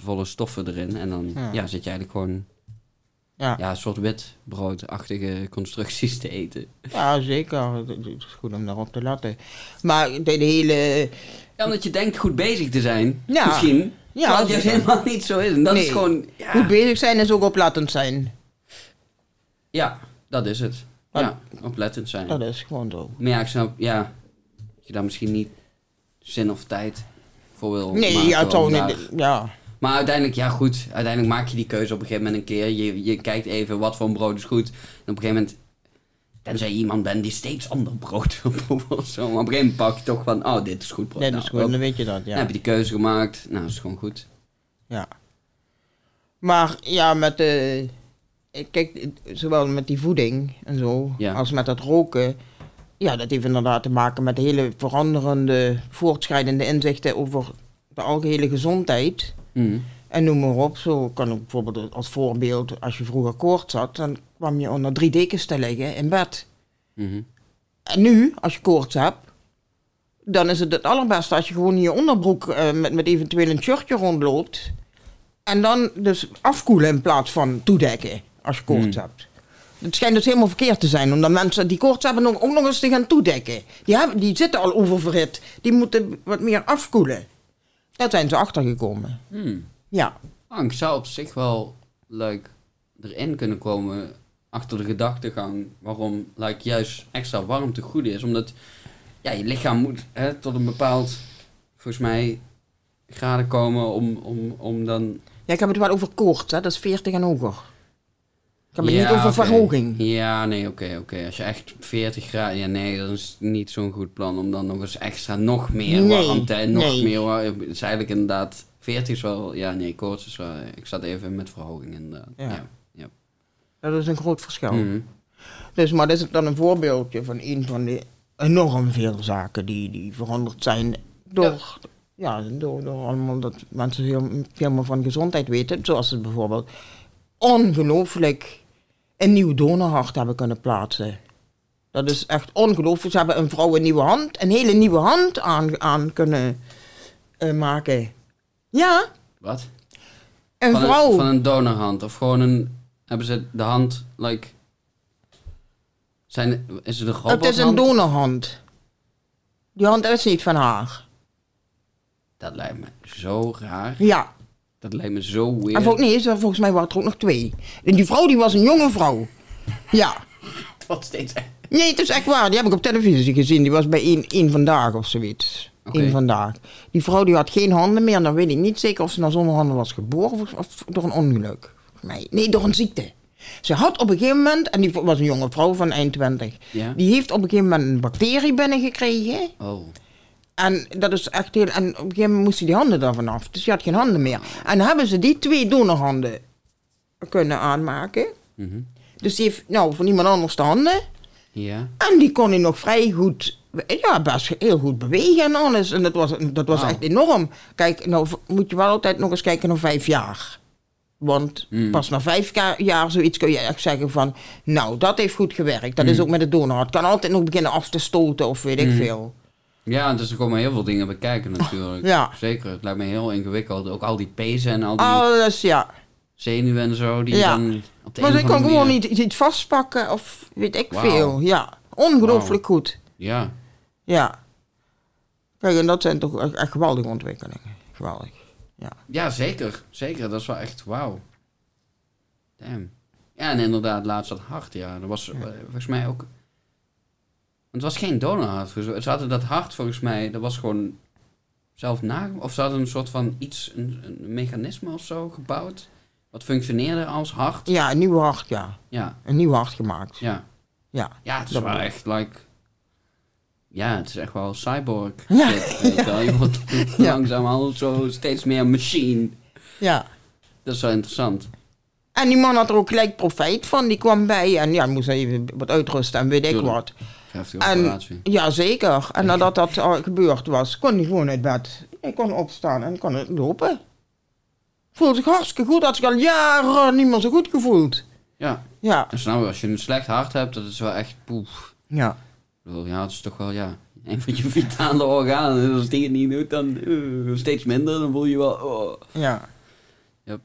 voedingsvolle stoffen erin. En dan Ja. ja. zit je eigenlijk gewoon Ja. ja, een soort witbroodachtige constructies te eten. ja, zeker. Het is goed om daarop te letten. Maar de, hele... Ja, omdat je denkt goed bezig te zijn, Ja. misschien. Ja, het juist helemaal niet zo is. En dat Nee. is gewoon... Ja, Goed bezig zijn is ook oplettend zijn. ja, dat is het. Ja, oplettend zijn. Dat is gewoon zo. Maar ja, ik snap, ja, dat je daar misschien niet zin of tijd voor wil Nee, ja, het zou om niet... Ja. Maar uiteindelijk, ja goed, uiteindelijk maak je die keuze op een gegeven moment een keer. Je, je kijkt even wat voor een brood is goed. En op een gegeven moment, tenzij je iemand bent die steeds ander brood wil proeven of zo. Maar op een gegeven moment pak je toch van, oh, dit is goed brood. Nee, Nou, dat is gewoon, ook. dan weet je dat, Dan ja. heb je die keuze gemaakt, nou, dat is gewoon goed. Ja. Maar ja, met de... Kijk, zowel met die voeding en zo, Ja. als met het roken... Ja, dat heeft inderdaad te maken met de hele veranderende, voortschrijdende inzichten over de algehele gezondheid. Mhm. En noem maar op, zo kan ik bijvoorbeeld als voorbeeld, als je vroeger koorts had, dan kwam je onder drie dekens te liggen in bed. Mhm. En nu, als je koorts hebt, dan is het het allerbeste als je gewoon in je onderbroek eh, met, met eventueel een shirtje rondloopt. En dan dus afkoelen in plaats van toedekken, als je koorts Hmm. hebt. Het schijnt dus helemaal verkeerd te zijn, omdat mensen die koorts hebben ook, ook nog eens te gaan toedekken. Die, hebben, die zitten al oververhit, die moeten wat meer afkoelen. Daar zijn ze achtergekomen. Hmm. Ja, Ah, ik zou op zich wel leuk erin kunnen komen achter de gedachtegang waarom like, juist extra warmte goed is. Omdat ja, je lichaam moet hè, tot een bepaald, volgens mij, graden komen om, om, om dan... ja ik heb het wel over koorts, hè? dat is 40 en hoger. Ik heb het Ja, niet over verhoging. Ja, nee, oké, oké. Als je echt 40 graden... Ja, nee, dat is niet zo'n goed plan om dan nog eens extra nog meer Nee, warmte en nog nee. meer warmte. Het is eigenlijk inderdaad... 40 is wel... Ja, nee, koorts is wel... Ik zat even met verhoging inderdaad. Ja. Ja. ja. Dat is een groot verschil. Mhm. Dus, maar dit is dan een voorbeeldje van een van de enorm veel zaken die, die veranderd zijn door, ja. door, door allemaal dat mensen heel veel meer van gezondheid weten. Zoals ze bijvoorbeeld ongelooflijk een nieuw donorhart hebben kunnen plaatsen. Dat is echt ongelooflijk. Ze hebben een vrouw een nieuwe hand, een hele nieuwe hand aan, aan kunnen eh, maken. Ja, Wat? een van vrouw. Een, van een donorhand. Of gewoon een... Hebben ze de hand, like... Zijn, is het een robothand? Het is een donorhand. Die hand is niet van haar. Dat lijkt me zo raar. Ja. Dat lijkt me zo weird. En vol, nee, volgens mij waren er ook nog twee. En die vrouw die was een jonge vrouw. Ja. *laughs* Wat steeds... Nee, het is echt waar. Die heb ik op televisie gezien. Die was bij één, één vandaag of zoiets. Oké. Eén vandaag. Die vrouw die had geen handen meer. En dan weet ik niet zeker of ze nou zonder handen was geboren of, of door een ongeluk. Nee, nee, door een ziekte. Ze had op een gegeven moment, en die was een jonge vrouw van eind 20. Ja? Die heeft op een gegeven moment een bacterie binnengekregen. Oh. En dat is echt heel. En op een gegeven moment moest ze die handen daarvan af. Dus die had geen handen meer. En hebben ze die twee donorhanden kunnen aanmaken. Mhm. Dus die heeft nou van iemand anders de handen. Ja. En die kon hij nog vrij goed, ja, best heel goed bewegen en alles. En dat was, dat was echt enorm. Kijk, nou moet je wel altijd nog eens kijken naar vijf jaar. Want Mm. pas na vijf jaar zoiets kun je echt zeggen van... Nou, dat heeft goed gewerkt. Dat is Mm. ook met het donorhart. Het kan altijd nog beginnen af te stoten of weet ik Mm. veel. Ja, dus er komen heel veel dingen bij kijken natuurlijk. Ja. Zeker, het lijkt me heel ingewikkeld. Ook al die pezen en al die Alles, ja. zenuwen en zo, die Ja. dan op de Maar of kan gewoon niet iets vastpakken of weet ik veel. Ja, ongelooflijk goed. Ja, Ja. Kijk, en dat zijn toch echt, echt geweldige ontwikkelingen. Geweldig. ja zeker. Zeker, dat is wel echt wauw. Damn. Ja, en inderdaad, laatst dat hart, ja. Dat was eh, volgens mij ook... Het was geen donorhart. Ze hadden dat hart volgens mij, dat was gewoon zelf na... Of ze hadden een soort van iets, een, een mechanisme of zo gebouwd. Wat functioneerde als hart. Ja, een nieuw hart, ja. Ja, Een nieuw hart gemaakt. ja. Ja. Ja, het is wel bedoel echt, like... Ja, het is echt wel cyborg *laughs* Ja. shit, je wel. Je wordt *laughs* Ja. langzaam al zo steeds meer machine. Ja. Dat is wel interessant. En die man had er ook gelijk profijt van. Die kwam bij en ja, moest even wat uitrusten en weet ik wat. Heftige operatie. ja, zeker. En nadat dat gebeurd was, kon hij gewoon uit bed. Hij kon opstaan en kon lopen. Voelde zich hartstikke goed. Had zich al jaren niet meer zo goed gevoeld. Ja, Ja. en snel, als je een slecht hart hebt, dat is wel echt poef. Ja. Ik Ja, het is toch wel, ja, een van je vitale organen. En als die het niet doet, dan eh, steeds minder. Dan voel je wel, oh. Ja. Yep.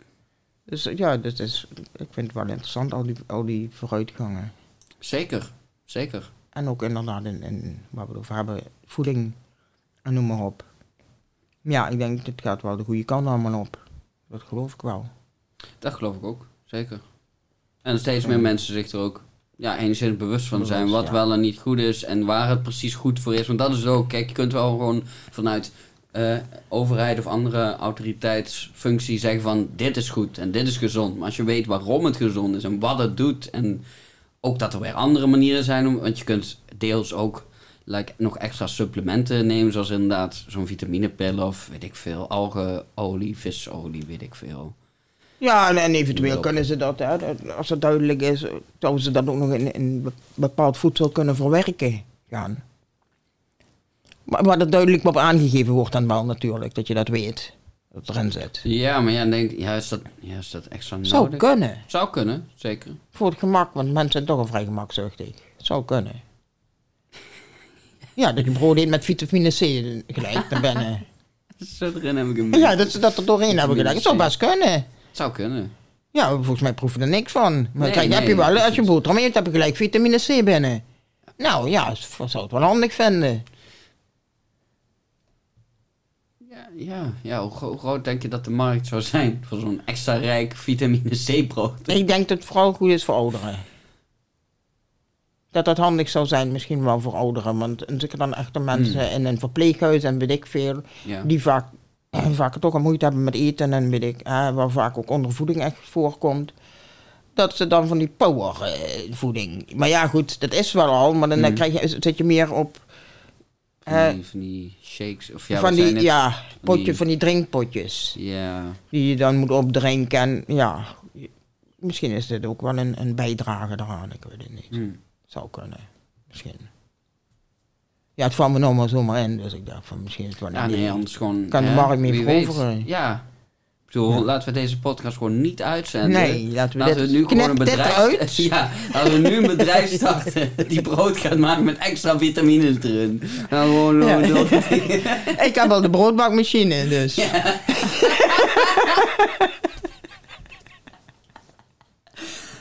Dus ja, dat is, ik vind het wel interessant, al die, al die vooruitgangen. Zeker, zeker. En ook inderdaad in, in waar we het over hebben, voeding en noem maar op. Ja, ik denk, dit gaat wel de goede kant allemaal op. Dat geloof ik wel. Dat geloof ik ook, zeker. En steeds meer mensen zich er ook ja, enigszins bewust van zijn wat ja. wel en niet goed is en waar het precies goed voor is. Want dat is het ook, kijk, je kunt wel gewoon vanuit eh, overheid of andere autoriteitsfunctie zeggen van dit is goed en dit is gezond. Maar als je weet waarom het gezond is en wat het doet en ook dat er weer andere manieren zijn, om, want je kunt deels ook like, nog extra supplementen nemen, zoals inderdaad zo'n vitaminepil of weet ik veel, algeolie, visolie, weet ik veel. Ja, en, en eventueel kunnen ze dat, hè, dat- als het duidelijk is, zouden ze dat ook nog in, in be- bepaald voedsel kunnen verwerken gaan. Maar waar dat duidelijk op aangegeven wordt dan wel natuurlijk, dat je dat weet. Dat erin zit. Ja, maar ja, denk ik, ja, is dat, ja, is dat extra Zou nodig? kunnen. Zou kunnen, zeker. Voor het gemak, want mensen zijn toch al vrij gemakzuchtig. Zou kunnen. Ja, dat je brood eet met vitamine C gelijk naar binnen. *laughs* Zo erin heb ik hem. Ja, dat ze dat er doorheen hebben gedaan. Dat zou best kunnen. Zou kunnen. Ja, volgens mij proef je er niks van. Maar Nee, kijk, heb je wel, dat als je boterham eet, heb je gelijk vitamine C binnen. Nou ja, ik zou het wel handig vinden. Ja, ja, hoe, gro- hoe groot denk je dat de markt zou zijn voor zo'n extra rijk vitamine C brood? Ik denk dat het vooral goed is voor ouderen. Dat dat handig zou zijn, misschien wel voor ouderen. Want er zitten dan echte mensen in een verpleeghuis en weet ik veel, Ja. die vaak, *clears throat* vaak toch al moeite hebben met eten en weet ik, hè, waar vaak ook ondervoeding echt voorkomt. Dat ze dan van die powervoeding. maar ja, goed, dat is wel al, maar dan Mm. krijg je, zit je meer op. Van hè, die, van die shakes of ja, van die, het? ja, potje, die- van die drinkpotjes. Ja, Die je dan moet opdrinken. En ja, misschien is dit ook wel een, een bijdrage eraan. Ik weet het niet. hm. Zou kunnen. Misschien. Ja, het kwam me nog maar zomaar in. Dus ik dacht van misschien is het wel ja, nee, anders gewoon... Kan de markt mee veroveren. Ja. Bedoel, Ja. laten we deze podcast gewoon niet uitzenden. Nee, laten we Laten dit- we nu gewoon een bedrijf... *laughs* Ja, laten we nu een bedrijf *laughs* starten die brood gaat maken met extra vitamines erin. Nou, gewoon... Ja. *laughs* Ik heb wel de broodbakmachine, dus.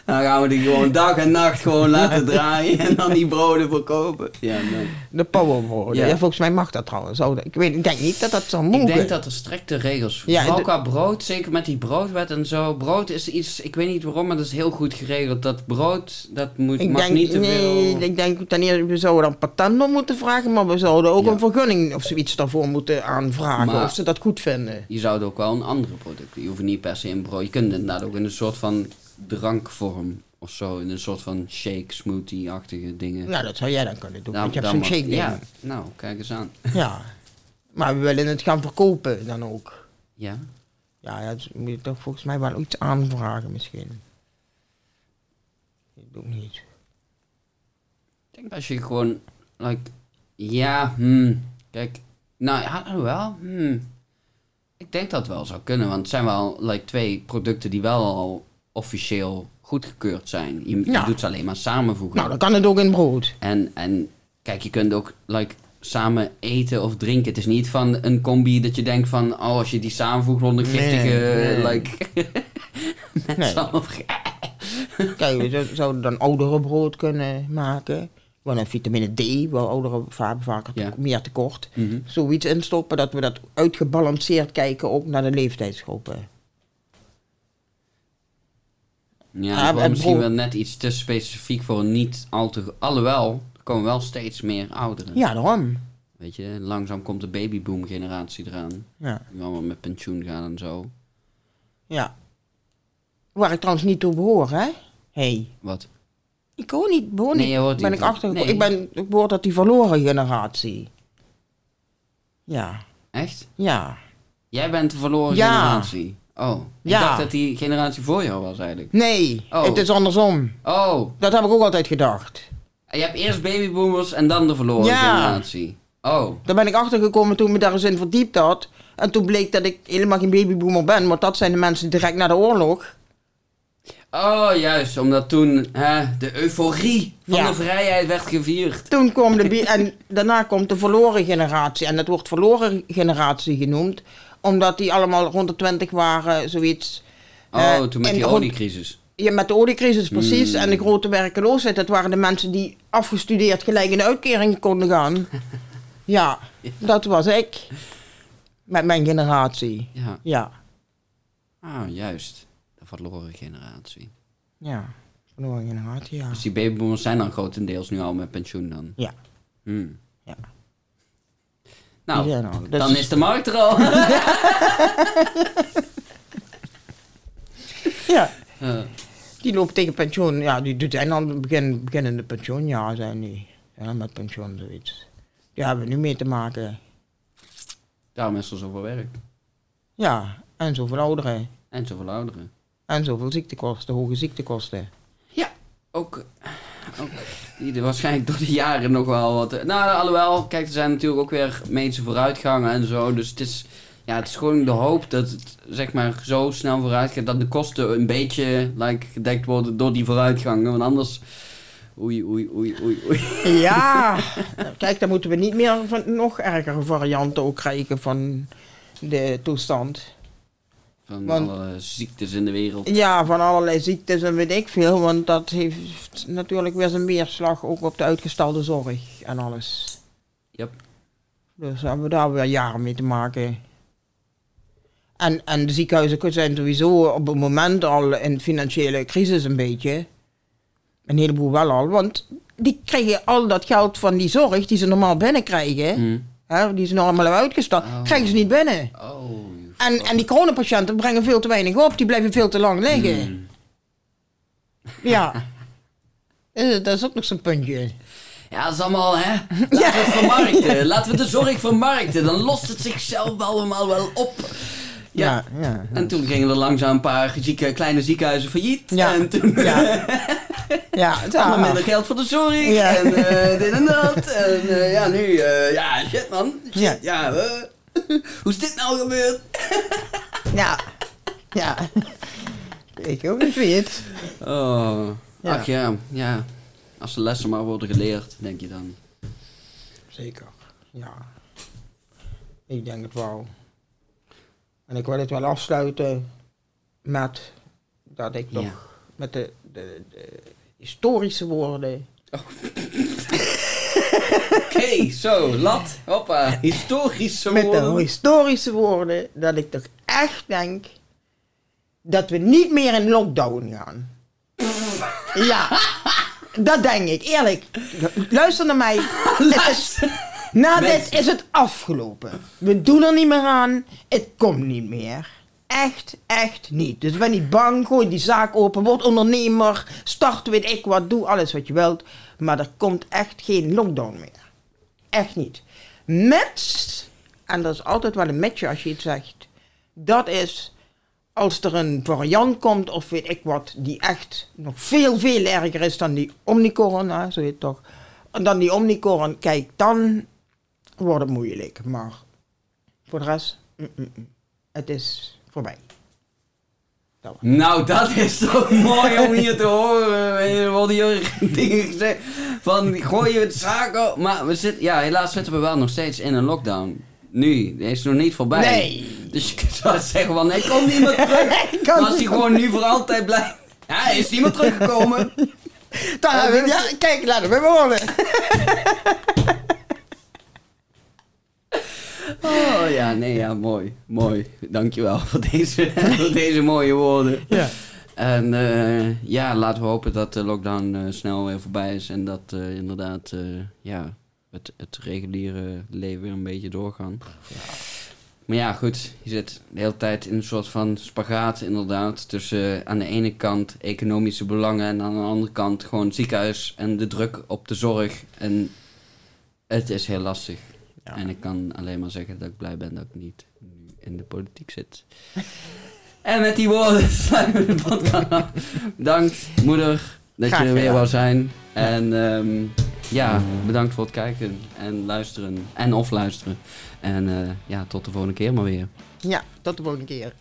Dan gaan we die gewoon dag en nacht gewoon *laughs* laten draaien en dan die broden verkopen. Ja, dan. De powerbrood. Ja. Ja. volgens mij mag dat trouwens. Dat- ik, weet, ik denk niet dat dat Ik mogen. denk dat er strikte regels Ja, Vooral qua brood, zeker met die broodwet en zo. Brood is iets, ik weet niet waarom, maar dat is heel goed geregeld. Dat brood, dat moet, Ik mag denk, niet te nee, veel... ik denk ten eerste, we zouden dan patent op moeten vragen, maar we zouden ook Ja. een vergunning of zoiets daarvoor moeten aanvragen, Maar- of ze dat goed vinden. Je zou ook wel een andere product. Je hoeft niet per se in brood. Je kunt inderdaad ook in een soort van drankvorm of zo. In een soort van shake, smoothie-achtige dingen. Nou, dat zou jij dan kunnen doen, Nou, want je hebt zo'n shake ding. Ja, nou, kijk eens aan. *laughs* Ja. Maar we willen het gaan verkopen dan ook. Ja? Ja, ja dus moet je toch volgens mij wel iets aanvragen misschien. Ik doe niet. Ik denk als je gewoon, like, ja, hmm, kijk, nou ja, wel, hmm. Ik denk dat het wel zou kunnen, want het zijn wel like, twee producten die wel al officieel goedgekeurd zijn. Je, je Ja. doet ze alleen maar samenvoegen. Nou, dan kan het ook in brood. En, en kijk, je kunt ook like, samen eten of drinken. Het is niet van een combi dat je denkt van, oh, als je die samenvoegt, onder giftige, Nee, *laughs* nee. like, met Nee. Kijk, we zou- zouden dan oudere brood kunnen maken. Gewoon een vitamine D, wel ouderen vaak Ja. meer tekort. Mhm. Zoiets instoppen dat we dat uitgebalanceerd kijken ook naar de leeftijdsgroepen. Ja, dat en misschien bro- wel net iets te specifiek voor een niet al te... Alhoewel, er komen wel steeds meer ouderen. Ja, daarom. Weet je, langzaam komt de babyboom generatie eraan. Ja. Die allemaal met pensioen gaan en zo. ja. Waar ik trouwens niet toe behoor, hè? hey. Wat? ik hoor niet, behoor Nee, niet. ben ik achter. Nee. Ik, ben, ik behoor tot die verloren generatie. Ja, Echt? ja. Jij bent de verloren Ja. generatie. Oh, ik dacht dat die generatie voor jou was eigenlijk. Nee, Oh. het is andersom. Oh, Dat heb ik ook altijd gedacht. je hebt eerst babyboomers en dan de verloren Ja. generatie. Oh, Daar ben ik achtergekomen toen ik me daar eens in verdiept had. En toen bleek dat ik helemaal geen babyboomer ben, want dat zijn de mensen direct na de oorlog. oh juist, omdat toen hè, de euforie van Ja. de vrijheid werd gevierd. Toen kwam de... *laughs* en daarna komt de verloren generatie. En dat wordt verloren generatie genoemd, omdat die allemaal rond de 20 waren, zoiets. Oh, Eh, toen met en die oliecrisis. Ja, met de oliecrisis precies. Mm. En de grote werkeloosheid. Dat waren de mensen die afgestudeerd gelijk in de uitkering konden gaan. *laughs* ja, dat was ik. Met mijn generatie. Ja, Ja, ah, juist. De verloren generatie. ja. Verloren generatie, ja. Dus die babyboomers zijn dan grotendeels nu al met pensioen dan? Ja. Hmm. Ja. Nou. Dus- dan is de markt er al. *laughs* Ja, die loopt tegen pensioen. Ja, die die zijn al begin, beginnende pensioen. Ja, zijn die. Ja, met pensioen, zoiets. Die hebben we nu mee te maken. daarom is er zoveel werk. Ja, en zoveel ouderen. En zoveel ouderen. En zoveel ziektekosten, hoge ziektekosten. Ja, ook, ook die er waarschijnlijk door de jaren nog wel wat... Nou, alhoewel, kijk, er zijn natuurlijk ook weer medische vooruitgangen en zo. Dus het is, ja, het is gewoon de hoop dat het, zeg maar, zo snel vooruit gaat... dat de kosten een beetje, like, gedekt worden door die vooruitgangen. Want anders... Oei, oei, oei, oei, oei. *laughs* Ja, *laughs* kijk, dan moeten we niet meer van nog ergere varianten ook krijgen van de toestand. Van Want- alle ziektes in de wereld. Ja, van allerlei ziektes en weet ik veel, want dat heeft natuurlijk weer zijn weerslag ook op de uitgestelde zorg en alles. Yep. Dus hebben we daar weer jaren mee te maken. En, en de ziekenhuizen zijn sowieso op het moment al in financiële crisis een beetje. Een heleboel wel al, want die krijgen al dat geld van die zorg die ze normaal binnenkrijgen, Mm. hè, die ze normaal hebben uitgestald, Oh. krijgen ze niet binnen. Oh. En, en die coronapatiënten brengen veel te weinig op, die blijven veel te lang liggen. Mm. Ja. *laughs* Eh, Dat is ook nog zo'n puntje. Ja, dat is allemaal, hè? *laughs* Laten we het vermarkten. Laten we de zorg vermarkten. Dan lost het zichzelf allemaal wel op. Ja. ja. En toen gingen er langzaam een paar zieke, kleine ziekenhuizen failliet. Ja. En toen Ja. *laughs* Ja, minder geld voor de zorg. Ja. En eh, dit en dat. En eh, ja, nu, ja, shit man. Shit, Ja. ja. *laughs* hoe is dit nou gebeurd? *laughs* Ja. Ja. Ik ook niet weet. Oh. Ja. Ach ja, ja. Als de lessen maar worden geleerd, denk je dan. Zeker. Ja. Ik denk het wel. En ik wil het wel afsluiten met dat ik Ja. nog met de, de, de historische woorden. Oké, zo, lat. Hoppa. Historische Met de woorden. historische woorden dat ik toch echt denk dat we niet meer in lockdown gaan. ja, dat denk ik, eerlijk. Luister naar mij. *laughs* Het is, na dit is het afgelopen. We doen er niet meer aan. Het komt niet meer. Echt, echt niet. Dus ben niet bang. Gooi die zaak open. Word ondernemer. Start weet ik wat. Doe alles wat je wilt. Maar er komt echt geen lockdown meer. Echt niet. Met, en dat is altijd wel een metje als je iets zegt. Dat is als er een variant komt of weet ik wat, die echt nog veel, veel erger is dan die Omicron, hè, zo heet toch. Dan die Omicron, kijk, dan wordt het moeilijk. Maar voor de rest, mm, mm, mm. het is voorbij. Was- Nou, dat is toch *laughs* mooi om hier te horen. Er worden hier dingen gezegd van gooien we het zaken. Maar we zitten, ja, helaas zitten we wel nog steeds in een lockdown. Nu, die is nog niet voorbij. Nee. Dus je zou zeggen van, ik kom niet meer terug. *laughs* Kan Maar als hij gewoon nu voor altijd blijft. Ja, is niet meer teruggekomen. *laughs* We- ja, kijk, laten we bewonen. Oh ja, nee, ja, mooi. Mooi. Dankjewel voor deze, *laughs* voor deze mooie woorden. Ja. En eh, ja, laten we hopen dat de lockdown eh, snel weer voorbij is. En dat eh, inderdaad ja, het, het reguliere leven weer een beetje doorgaan. Maar ja, goed. Je zit de hele tijd in een soort van spagaat inderdaad. Tussen aan de ene kant economische belangen en aan de andere kant gewoon het ziekenhuis en de druk op de zorg. En het is heel lastig. Ja. En ik kan alleen maar zeggen dat ik blij ben dat ik niet nu in de politiek zit. *laughs* En met die woorden *laughs* sluiten we de podcast af. Bedankt, moeder, dat Graag je er weer wou zijn. En ehm, ja, bedankt voor het kijken en luisteren. En of luisteren. En eh, ja, tot de volgende keer maar weer. Ja, tot de volgende keer.